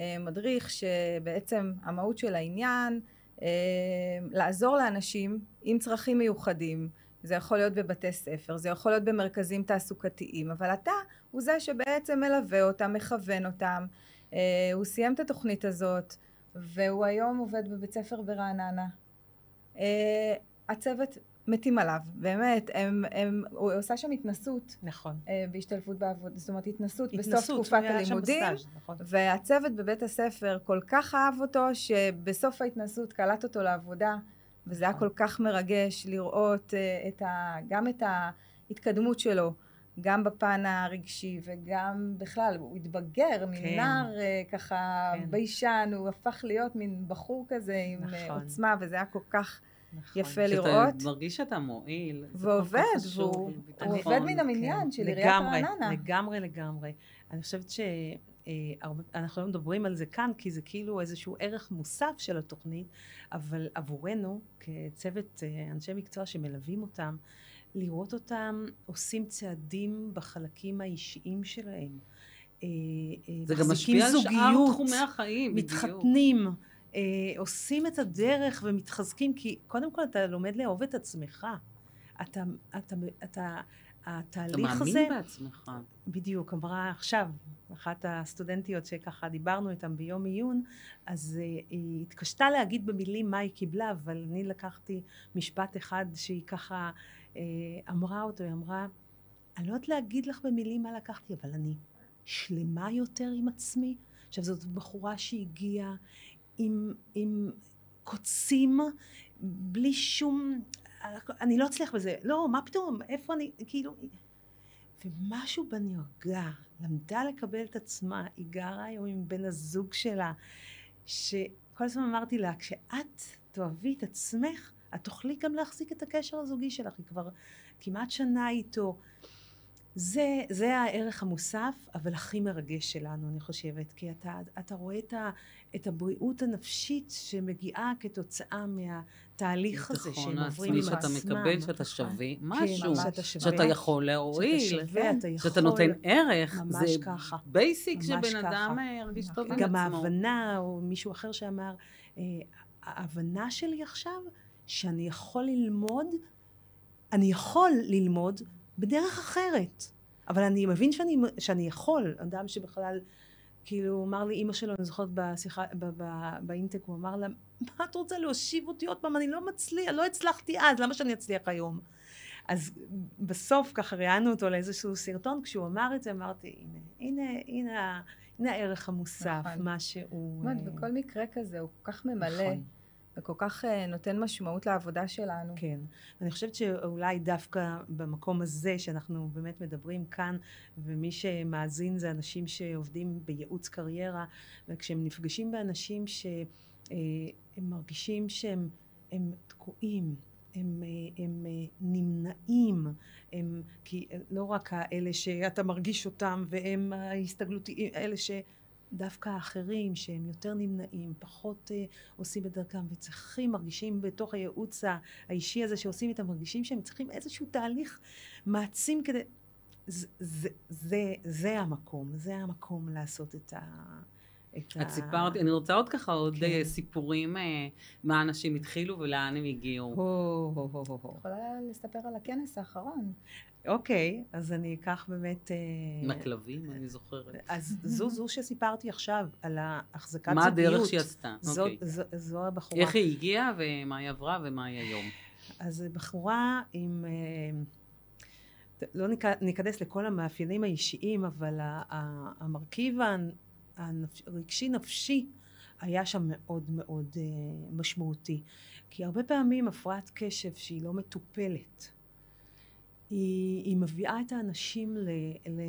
אה, מדריך שבעצם המהות של העניין אה, לעזור לאנשים עם צרכים מיוחדים. זה יכול להיות בבתי ספר, זה יכול להיות במרכזים תעסוקתיים, אבל אתה הוא זה שבעצם מלווה אותם, מכוון אותם. אה, הוא סיים את התוכנית הזאת, והוא היום עובד בבית ספר ברעננה. הצוות מתים עליו, באמת, הם, הם, הוא עושה שם התנסות נכון. אה, בהשתלבות בעבודה, זאת אומרת התנסות, בסוף התנסות, תקופת היה שם הלימודים, בסטאז', נכון. והצוות בבית הספר כל כך אהב אותו, שבסוף ההתנסות קלט אותו לעבודה, וזה היה נכון. כל כך מרגש לראות אה, את ה, גם את ההתקדמות שלו, גם בפן הרגשי וגם בכלל, הוא התבגר מנער אה, ככה כן. ביישן, הוא הפך להיות מין בחור כזה עם נכון. עוצמה, וזה היה כל כך נכון. יפה שאתה לראות. מרגיש שאתה מועיל. ועובד, והוא- ביטחון. הוא עובד מן המניין כן, של עיריית לגמרי, רעננה. לגמרי, לגמרי. אני חושבת שאנחנו לא מדברים על זה כאן, כי זה כאילו איזשהו ערך מוסף של התוכנית, אבל עבורנו, כצוות אה, אנשי מקצוע שמלווים אותם, לראות אותם עושים צעדים בחלקים האישיים שלהם. אה, אה, זה גם משפיע על שאר תחומי החיים, בדיוק. מתחתנים, אה, עושים את הדרך ומתחזקים, כי קודם כל אתה לומד לאהוב את עצמך. אתה, אתה, אתה, אתה התהליך מאמין הזה, בעצמך. בדיוק, אמרה עכשיו, אחת הסטודנטיות שככה דיברנו איתן ביום עיון, אז uh, היא התקשתה להגיד במילים מה היא קיבלה, אבל אני לקחתי משפט אחד שהיא ככה uh, אמרה אותו, היא אמרה, אני לא יודעת להגיד לך במילים מה לקחתי, אבל אני שלמה יותר עם עצמי. עכשיו זאת בחורה שהגיעה עם, עם קוצים, בלי שום, אני לא אצליח בזה, לא, מה פתאום, איפה אני, כאילו, ומשהו בה נרגע, למדה לקבל את עצמה, היא גרה היום עם בן הזוג שלה, שכל הזמן אמרתי לה, כשאת תאהבי את עצמך, את תוכלי גם להחזיק את הקשר הזוגי שלך, היא כבר כמעט שנה איתו. זה, זה הערך המוסף, אבל הכי מרגש שלנו, אני חושבת, כי אתה, אתה רואה את, ה, את הבריאות הנפשית שמגיעה כתוצאה מהתהליך הזה שהם עוברים עם עצמם. שאתה מקבל, שאתה שווה משהו, כן, שאתה שווה, שאתה יכול להועיל, שאתה שווה, אתה יכול, שאתה נותן ערך, ממש זה ככה. בייסיק שבן ככה. אדם אה, ירגיש טוב עם עצמו. גם ההבנה, או מישהו אחר שאמר, אה, ההבנה שלי עכשיו, שאני יכול ללמוד, אני יכול ללמוד בדרך אחרת. אבל אני מבין שאני, שאני יכול, אדם שבכלל, כאילו, הוא אמר לי, אימא שלו, אני זוכרת בשיחה, ב, ב, באינטק, הוא אמר לה, מה את רוצה להושיב אותי עוד פעם? אני לא מצליח, לא הצלחתי אז, למה שאני אצליח היום? אז בסוף ככה ראיינו אותו לאיזשהו סרטון, כשהוא אמר את זה, אמרתי, הנה, הנה, הנה, הנה הערך המוסף, נכון. מה שהוא... אה, וכל מקרה כזה הוא כל כך ממלא, נכון. וכל כך אה, נותן משמעות לעבודה שלנו. כן. אני חושבת שאולי דווקא במקום הזה שאנחנו באמת מדברים כאן, ומי שמאזין זה אנשים שעובדים בייעוץ קריירה, וכשהם נפגשים באנשים שהם מרגישים שהם הם תקועים, הם, אה, הם אה, נמנעים, הם, כי לא רק האלה שאתה מרגיש אותם והם ההסתגלותיים, אלה ש... דווקא האחרים שהם יותר נמנעים, פחות אה, עושים את דרכם וצריכים, מרגישים בתוך הייעוץ האישי הזה שעושים איתם, מרגישים שהם צריכים איזשהו תהליך מעצים כדי... זה, זה, זה, זה המקום, זה המקום לעשות את ה... את את סיפרת, אני רוצה עוד ככה עוד כן. אה, סיפורים, אה, מה אנשים התחילו ולאן הם הגיעו. הו, הו, הו, הו. יכולה לספר על הכנס האחרון. אוקיי, אז אני אקח באמת... אה, עם הכלבים, אני זוכרת. אז זו זו שסיפרתי עכשיו, על ההחזקת מה זוגיות. הדרך שהיא עשתה? זו, אוקיי. זו, זו הבחורה. איך היא הגיעה ומה היא עברה ומה היא היום. אז בחורה עם... לא ניכ- ניכנס לכל המאפיינים האישיים, אבל ה- ה- המרכיב הרגשי-נפשי היה שם מאוד מאוד אה, משמעותי. כי הרבה פעמים הפרעת קשב שהיא לא מטופלת, היא, היא מביאה את האנשים ל, ל,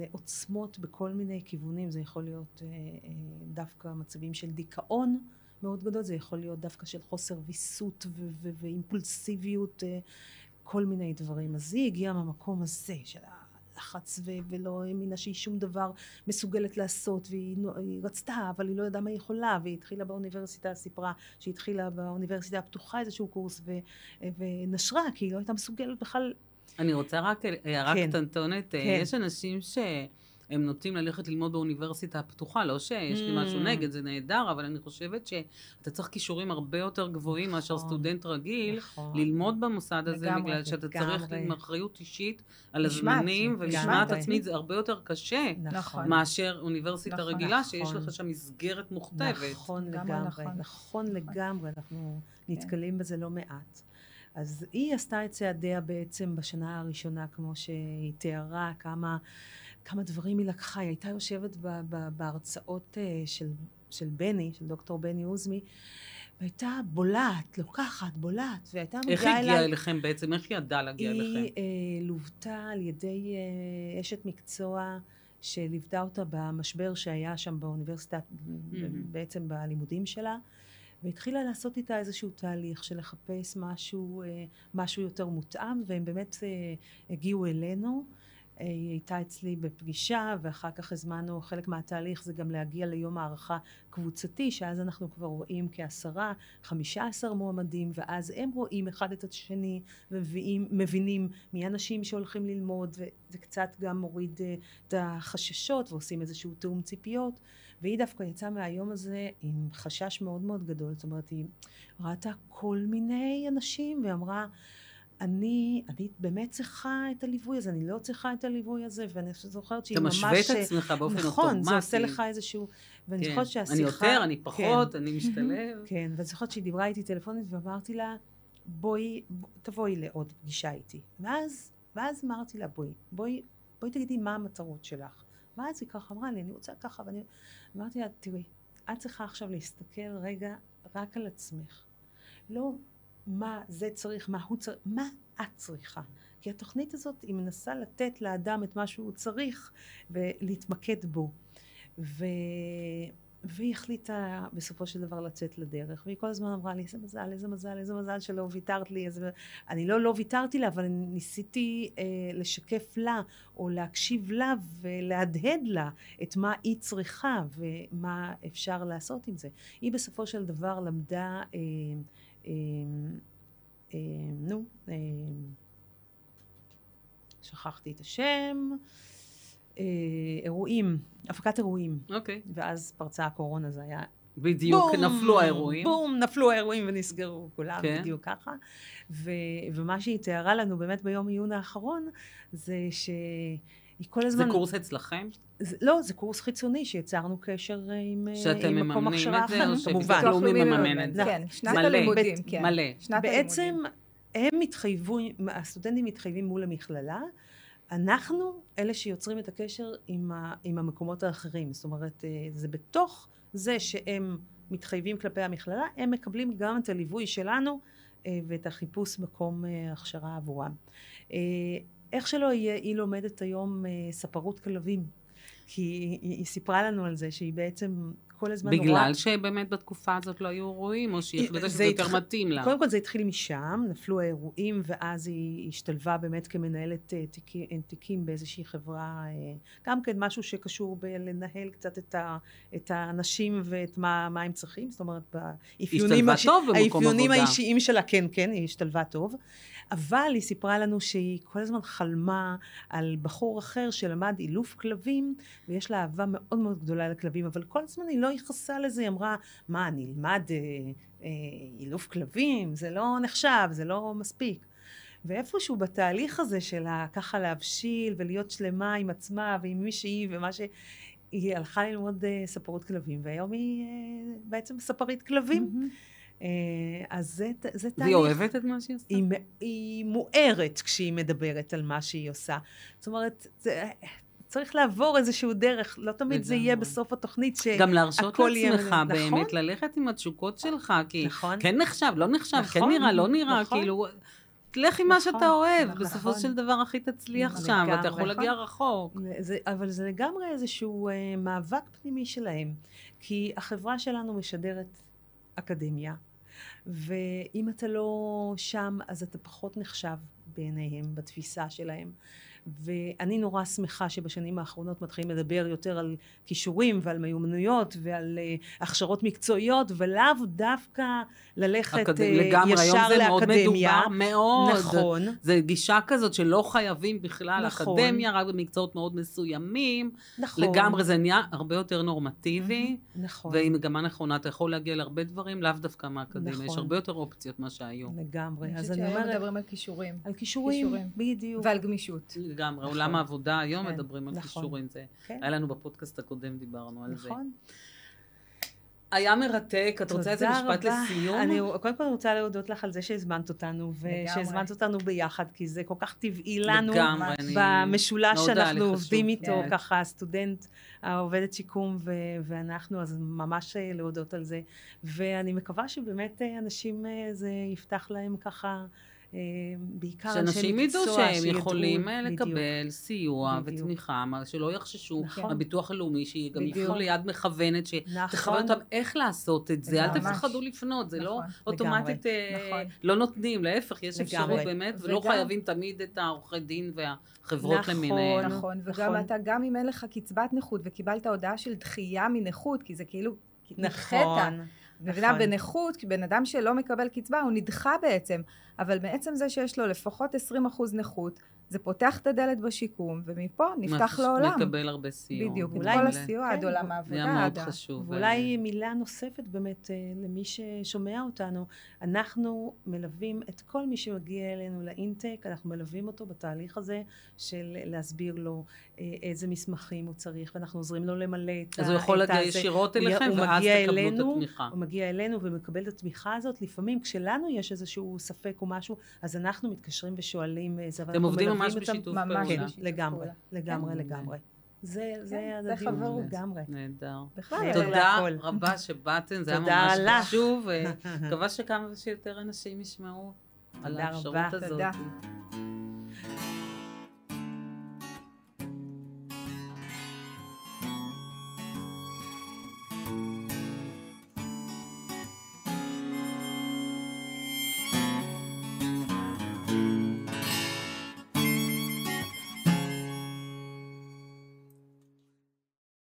לעוצמות בכל מיני כיוונים. זה יכול להיות אה, אה, דווקא מצבים של דיכאון מאוד גדול, זה יכול להיות דווקא של חוסר ויסות ו- ו- ואימפולסיביות, כל מיני דברים. אז היא הגיעה מהמקום הזה של הלחץ ו- ולא האמינה שהיא שום דבר מסוגלת לעשות, והיא רצתה, אבל היא לא ידעה מה היא יכולה, והיא התחילה באוניברסיטה, סיפרה שהיא התחילה באוניברסיטה הפתוחה איזשהו קורס ו- ונשרה, כי היא לא הייתה מסוגלת בכלל אני רוצה רק הערה כן. קטנטונת. אה, כן. יש אנשים שהם נוטים ללכת ללמוד באוניברסיטה הפתוחה, לא שיש לי משהו Mm. נגד, זה נהדר, אבל אני חושבת שאתה צריך כישורים הרבה יותר גבוהים מאשר נכון. סטודנט רגיל. נכון. ללמוד במוסד הזה, בגלל שאתה צריך. עם אחריות אישית על הזמנים, משמעת ומשמעת עצמית. זה הרבה יותר קשה נכון. מאשר אוניברסיטה רגילה, שיש. לך שם מסגרת מוכתבת. נכון לגמרי נכון. נכון לגמרי, אנחנו נתקלים בזה לא מעט. אז היא עשתה את צעדיה בעצם בשנה הראשונה, כמו שהיא תיארה, כמה, כמה דברים היא לקחה. היא הייתה יושבת ב, ב, בהרצאות אה, של, של בני, של דוקטור בני עוזמי, והייתה בולעת, לוקחת, בולעת, והייתה איך מגיעה היא הגיעה אליי. אליכם בעצם? איך היא ידעה להגיע אליכם? היא אה, לוותה על ידי אה, אשת מקצוע שליוותה אותה במשבר שהיה שם באוניברסיטה, בעצם בלימודים שלה, והתחילה לעשות איתה איזשהו תהליך של לחפש משהו, אה, משהו יותר מותאם, והם באמת אה, הגיעו אלינו. היא הייתה אצלי בפגישה, ואחר כך הזמנו, חלק מהתהליך זה גם להגיע ליום הערכה קבוצתי, שאז אנחנו כבר רואים כעשרה, חמישה עשר מועמדים, ואז הם רואים אחד את השני, ומבינים מי האנשים שהולכים ללמוד, וזה קצת גם מוריד אה, את החששות, ועושים איזשהו תיאום ציפיות. והיא דווקא יצאה מהיום הזה עם חשש מאוד מאוד גדול, זאת אומרת, היא ראתה כל מיני אנשים, ואמרה, אני, אני באמת צריכה את הליווי הזה, אני לא צריכה את הליווי הזה, ואני זוכרת שהיא ממש... אתה משווה את עצמך באופן נכון, אוטומטי. נכון, זה עושה לך איזשהו... ואני כן. זוכרת שהשיחה... אני יותר, אני פחות, כן, אני משתלב. כן, ואני זוכרת שהיא דיברה איתי טלפונית ואמרתי לה, בואי, ב- תבואי לעוד פגישה איתי. ואז, ואז אמרתי לה, בואי, בואי, בואי תגידי מה המטרות שלך. ואז היא ככה אמרה לי, אני רוצה ככה, ואני... אמרתי לה, תראי, את צריכה עכשיו להסתכל רגע רק על עצמך. לא מה זה צריך, מה הוא צריך, מה את צריכה. כי התוכנית הזאת, היא מנסה לתת לאדם את מה שהוא צריך ולהתמקד בו. ו... והיא החליטה בסופו של דבר לצאת לדרך, והיא כל הזמן אמרה לי, איזה מזל, איזה מזל, איזה מזל שלא ויתרת לי, איזה... אני לא לא ויתרתי לה, אבל ניסיתי אה, לשקף לה, או להקשיב לה, ולהדהד לה את מה היא צריכה, ומה אפשר לעשות עם זה. היא בסופו של דבר למדה, אה, נו, אה, שכחתי את השם, אה, אירועים, הפקת אירועים. אוקיי. ואז פרצה הקורונה, זה היה בדיוק, בום, נפלו האירועים. בום, נפלו האירועים ונסגרו כולם, כן. בדיוק ככה. ו, ומה שהיא תיארה לנו באמת ביום עיון האחרון, זה שהיא כל זה הזמן... קורס אצלכם? זה, לא, זה קורס חיצוני שיצרנו קשר אה, עם, אה, שאתם עם מקום מממנים הכשרה את זה, או אחר, שביטוח כמובן. לאומי לאומי מממן את זה? כן, שנת מלא. הלימודים, כן. מלא. שנת בעצם הלימודים. הם מתחייבים, הסטודנטים מתחייבים מול המכללה, אנחנו אלה שיוצרים את הקשר עם, ה, עם המקומות האחרים, זאת אומרת, אה, זה בתוך זה שהם מתחייבים כלפי המכללה, הם מקבלים גם את הליווי שלנו ואת החיפוש מקום הכשרה עבורם. איך שלא יהיה, היא לומדת היום ספרות כלבים, כי היא, היא סיפרה לנו על זה שהיא בעצם כל הזמן בגלל שבאמת בתקופה הזאת לא היו אירועים, או שהיא היא- החליטה זה שזה יותר התח- מתאים לה? קודם כל זה התחיל משם, נפלו האירועים, ואז היא השתלבה באמת כמנהלת אה, תיקים, תיקים באיזושהי חברה, אה, גם כן משהו שקשור בלנהל קצת את, ה, את האנשים ואת מה, מה הם צריכים, זאת אומרת, באפיונים, במקום האפיונים. האישיים שלה, כן, כן, היא השתלבה טוב, אבל היא סיפרה לנו שהיא כל הזמן חלמה על בחור אחר שלמד אילוף כלבים, ויש לה אהבה מאוד מאוד גדולה לכלבים, אבל כל הזמן היא לא ייחסה לזה, היא אמרה, מה, אני אלמד אה, אה, אילוף כלבים? זה לא נחשב, זה לא מספיק. ואיפשהו בתהליך הזה של ככה להבשיל ולהיות שלמה עם עצמה ועם מי שהיא ומה ש... היא הלכה ללמוד אה, ספרות כלבים, והיום היא אה, בעצם ספרית כלבים. אה, אז זה, זה תהליך. והיא אוהבת את מה שהיא עושה? היא, היא מוארת כשהיא מדברת על מה שהיא עושה. זאת אומרת, זה, צריך לעבור איזשהו דרך, לא תמיד זה יהיה. בסוף התוכנית ש... גם להרשות יהיה- לעצמך נכון. באמת ללכת עם התשוקות שלך, כי נכון. כן נחשב, לא נחשב, כן נכון, נראה, לא נראה, נכון. כאילו... תלך עם מה נכון, שאתה אוהב, נכון. בסופו של דבר הכי תצליח. שם, ואתה יכול. להגיע רחוק. זה, אבל זה לגמרי איזשהו אה, מאבק פנימי שלהם, כי החברה שלנו משדרת אקדמיה, ואם אתה לא שם, אז אתה פחות נחשב בעיניהם, בתפיסה שלהם. ואני נורא שמחה שבשנים האחרונות מתחילים לדבר יותר על כישורים ועל מיומנויות ועל uh, הכשרות מקצועיות, ולאו דווקא ללכת אקד- uh, לגמרי, היום ישר זה מאוד לאקדמיה. מדובר, מאוד. נכון. זה גישה כזאת שלא חייבים בכלל נכון. אקדמיה, רק במקצועות מאוד מסוימים. נכון. לגמרי, זה נהיה הרבה יותר נורמטיבי. נכון. והיא מגמה נכונה, אתה יכול להגיע להרבה דברים, לאו דווקא מהאקדמיה, נכון. יש הרבה יותר אופציות מה שהיום. לגמרי. אני אז חושבת שהיום מדברים על כישורים. על כישורים, כישורים. בדיוק. ועל גמישות. לגמרי, נכון. עולם העבודה היום כן, מדברים על נכון. כישורים, זה כן, היה לנו בפודקאסט הקודם, דיברנו על זה. נכון. היה מרתק, את רוצה איזה משפט רבה. לסיום? אני קודם כל רוצה להודות לך על זה שהזמנת אותנו. ושהזמנת אותנו ביחד, כי זה כל כך טבעי לנו. לגמרי. במשולש שאנחנו. עובדים איתו, כן. ככה הסטודנט, העובדת שיקום ו- ואנחנו, אז ממש אה, להודות על זה. ואני מקווה שבאמת אה, אנשים, אה, זה יפתח להם ככה בעיקר אנשי מקצוע שאנשים ידעו שהם יכולים אה, בדיוק. לקבל סיוע בדיוק. ותמיכה, שלא יחששו נכון. מהביטוח הלאומי, שגם בדיוק. יפנו ליד מכוונת, שתכוון נכון. אותם איך לעשות את זה, אל. תפחדו לפנות, זה לא נכון. אוטומטית אה, נכון. לא נותנים, להפך, יש אפשרות לגמרי. באמת, ולא וגם- חייבים תמיד את העורכי דין והחברות נכון. למיניהן. נכון, וגם נכון. אתה, גם אם אין לך קצבת נכות וקיבלת הודעה של דחייה מנכות, כי זה כאילו. נכון. נכון. בנכות, כי בן אדם שלא מקבל קצבה, הוא נדחה בעצם. אבל בעצם זה שיש לו לפחות 20% נכות, זה פותח את הדלת בשיקום, ומפה נפתח לו עולם. מקבל הרבה סיוע. בדיוק, את כל. הסיוע עד כן, עולם זה העבודה. היה מאוד חשוב. ואולי מילה נוספת באמת אה, למי ששומע אותנו, אנחנו מלווים את כל מי שמגיע אלינו לאינטק, אנחנו מלווים אותו בתהליך הזה של להסביר לו אה, איזה מסמכים הוא צריך, ואנחנו עוזרים לו למלא את ה... אז הוא יכול להגיע. ישירות הוא- אליכם, ואז מגיע תקבלו את אלינו, התמיכה. הוא מגיע אלינו ומקבל את התמיכה הזאת, לפעמים כשלנו יש איזשהו ספק או משהו, אז אנחנו מתקשרים ושואלים איזה, אתם עובדים ממש בשיתוף ממש פעולה. כן, בשיתוף לגמרי, פעולה. לגמרי, כן. לגמרי. זה, זה כן, זה חברות. לגמרי. נהדר. בכלל, תודה. רבה שבאתם, זה היה תודה ממש לך. חשוב, ומקווה שכמה שיותר אנשים ישמעו על תודה האפשרות רבה. הזאת. תודה.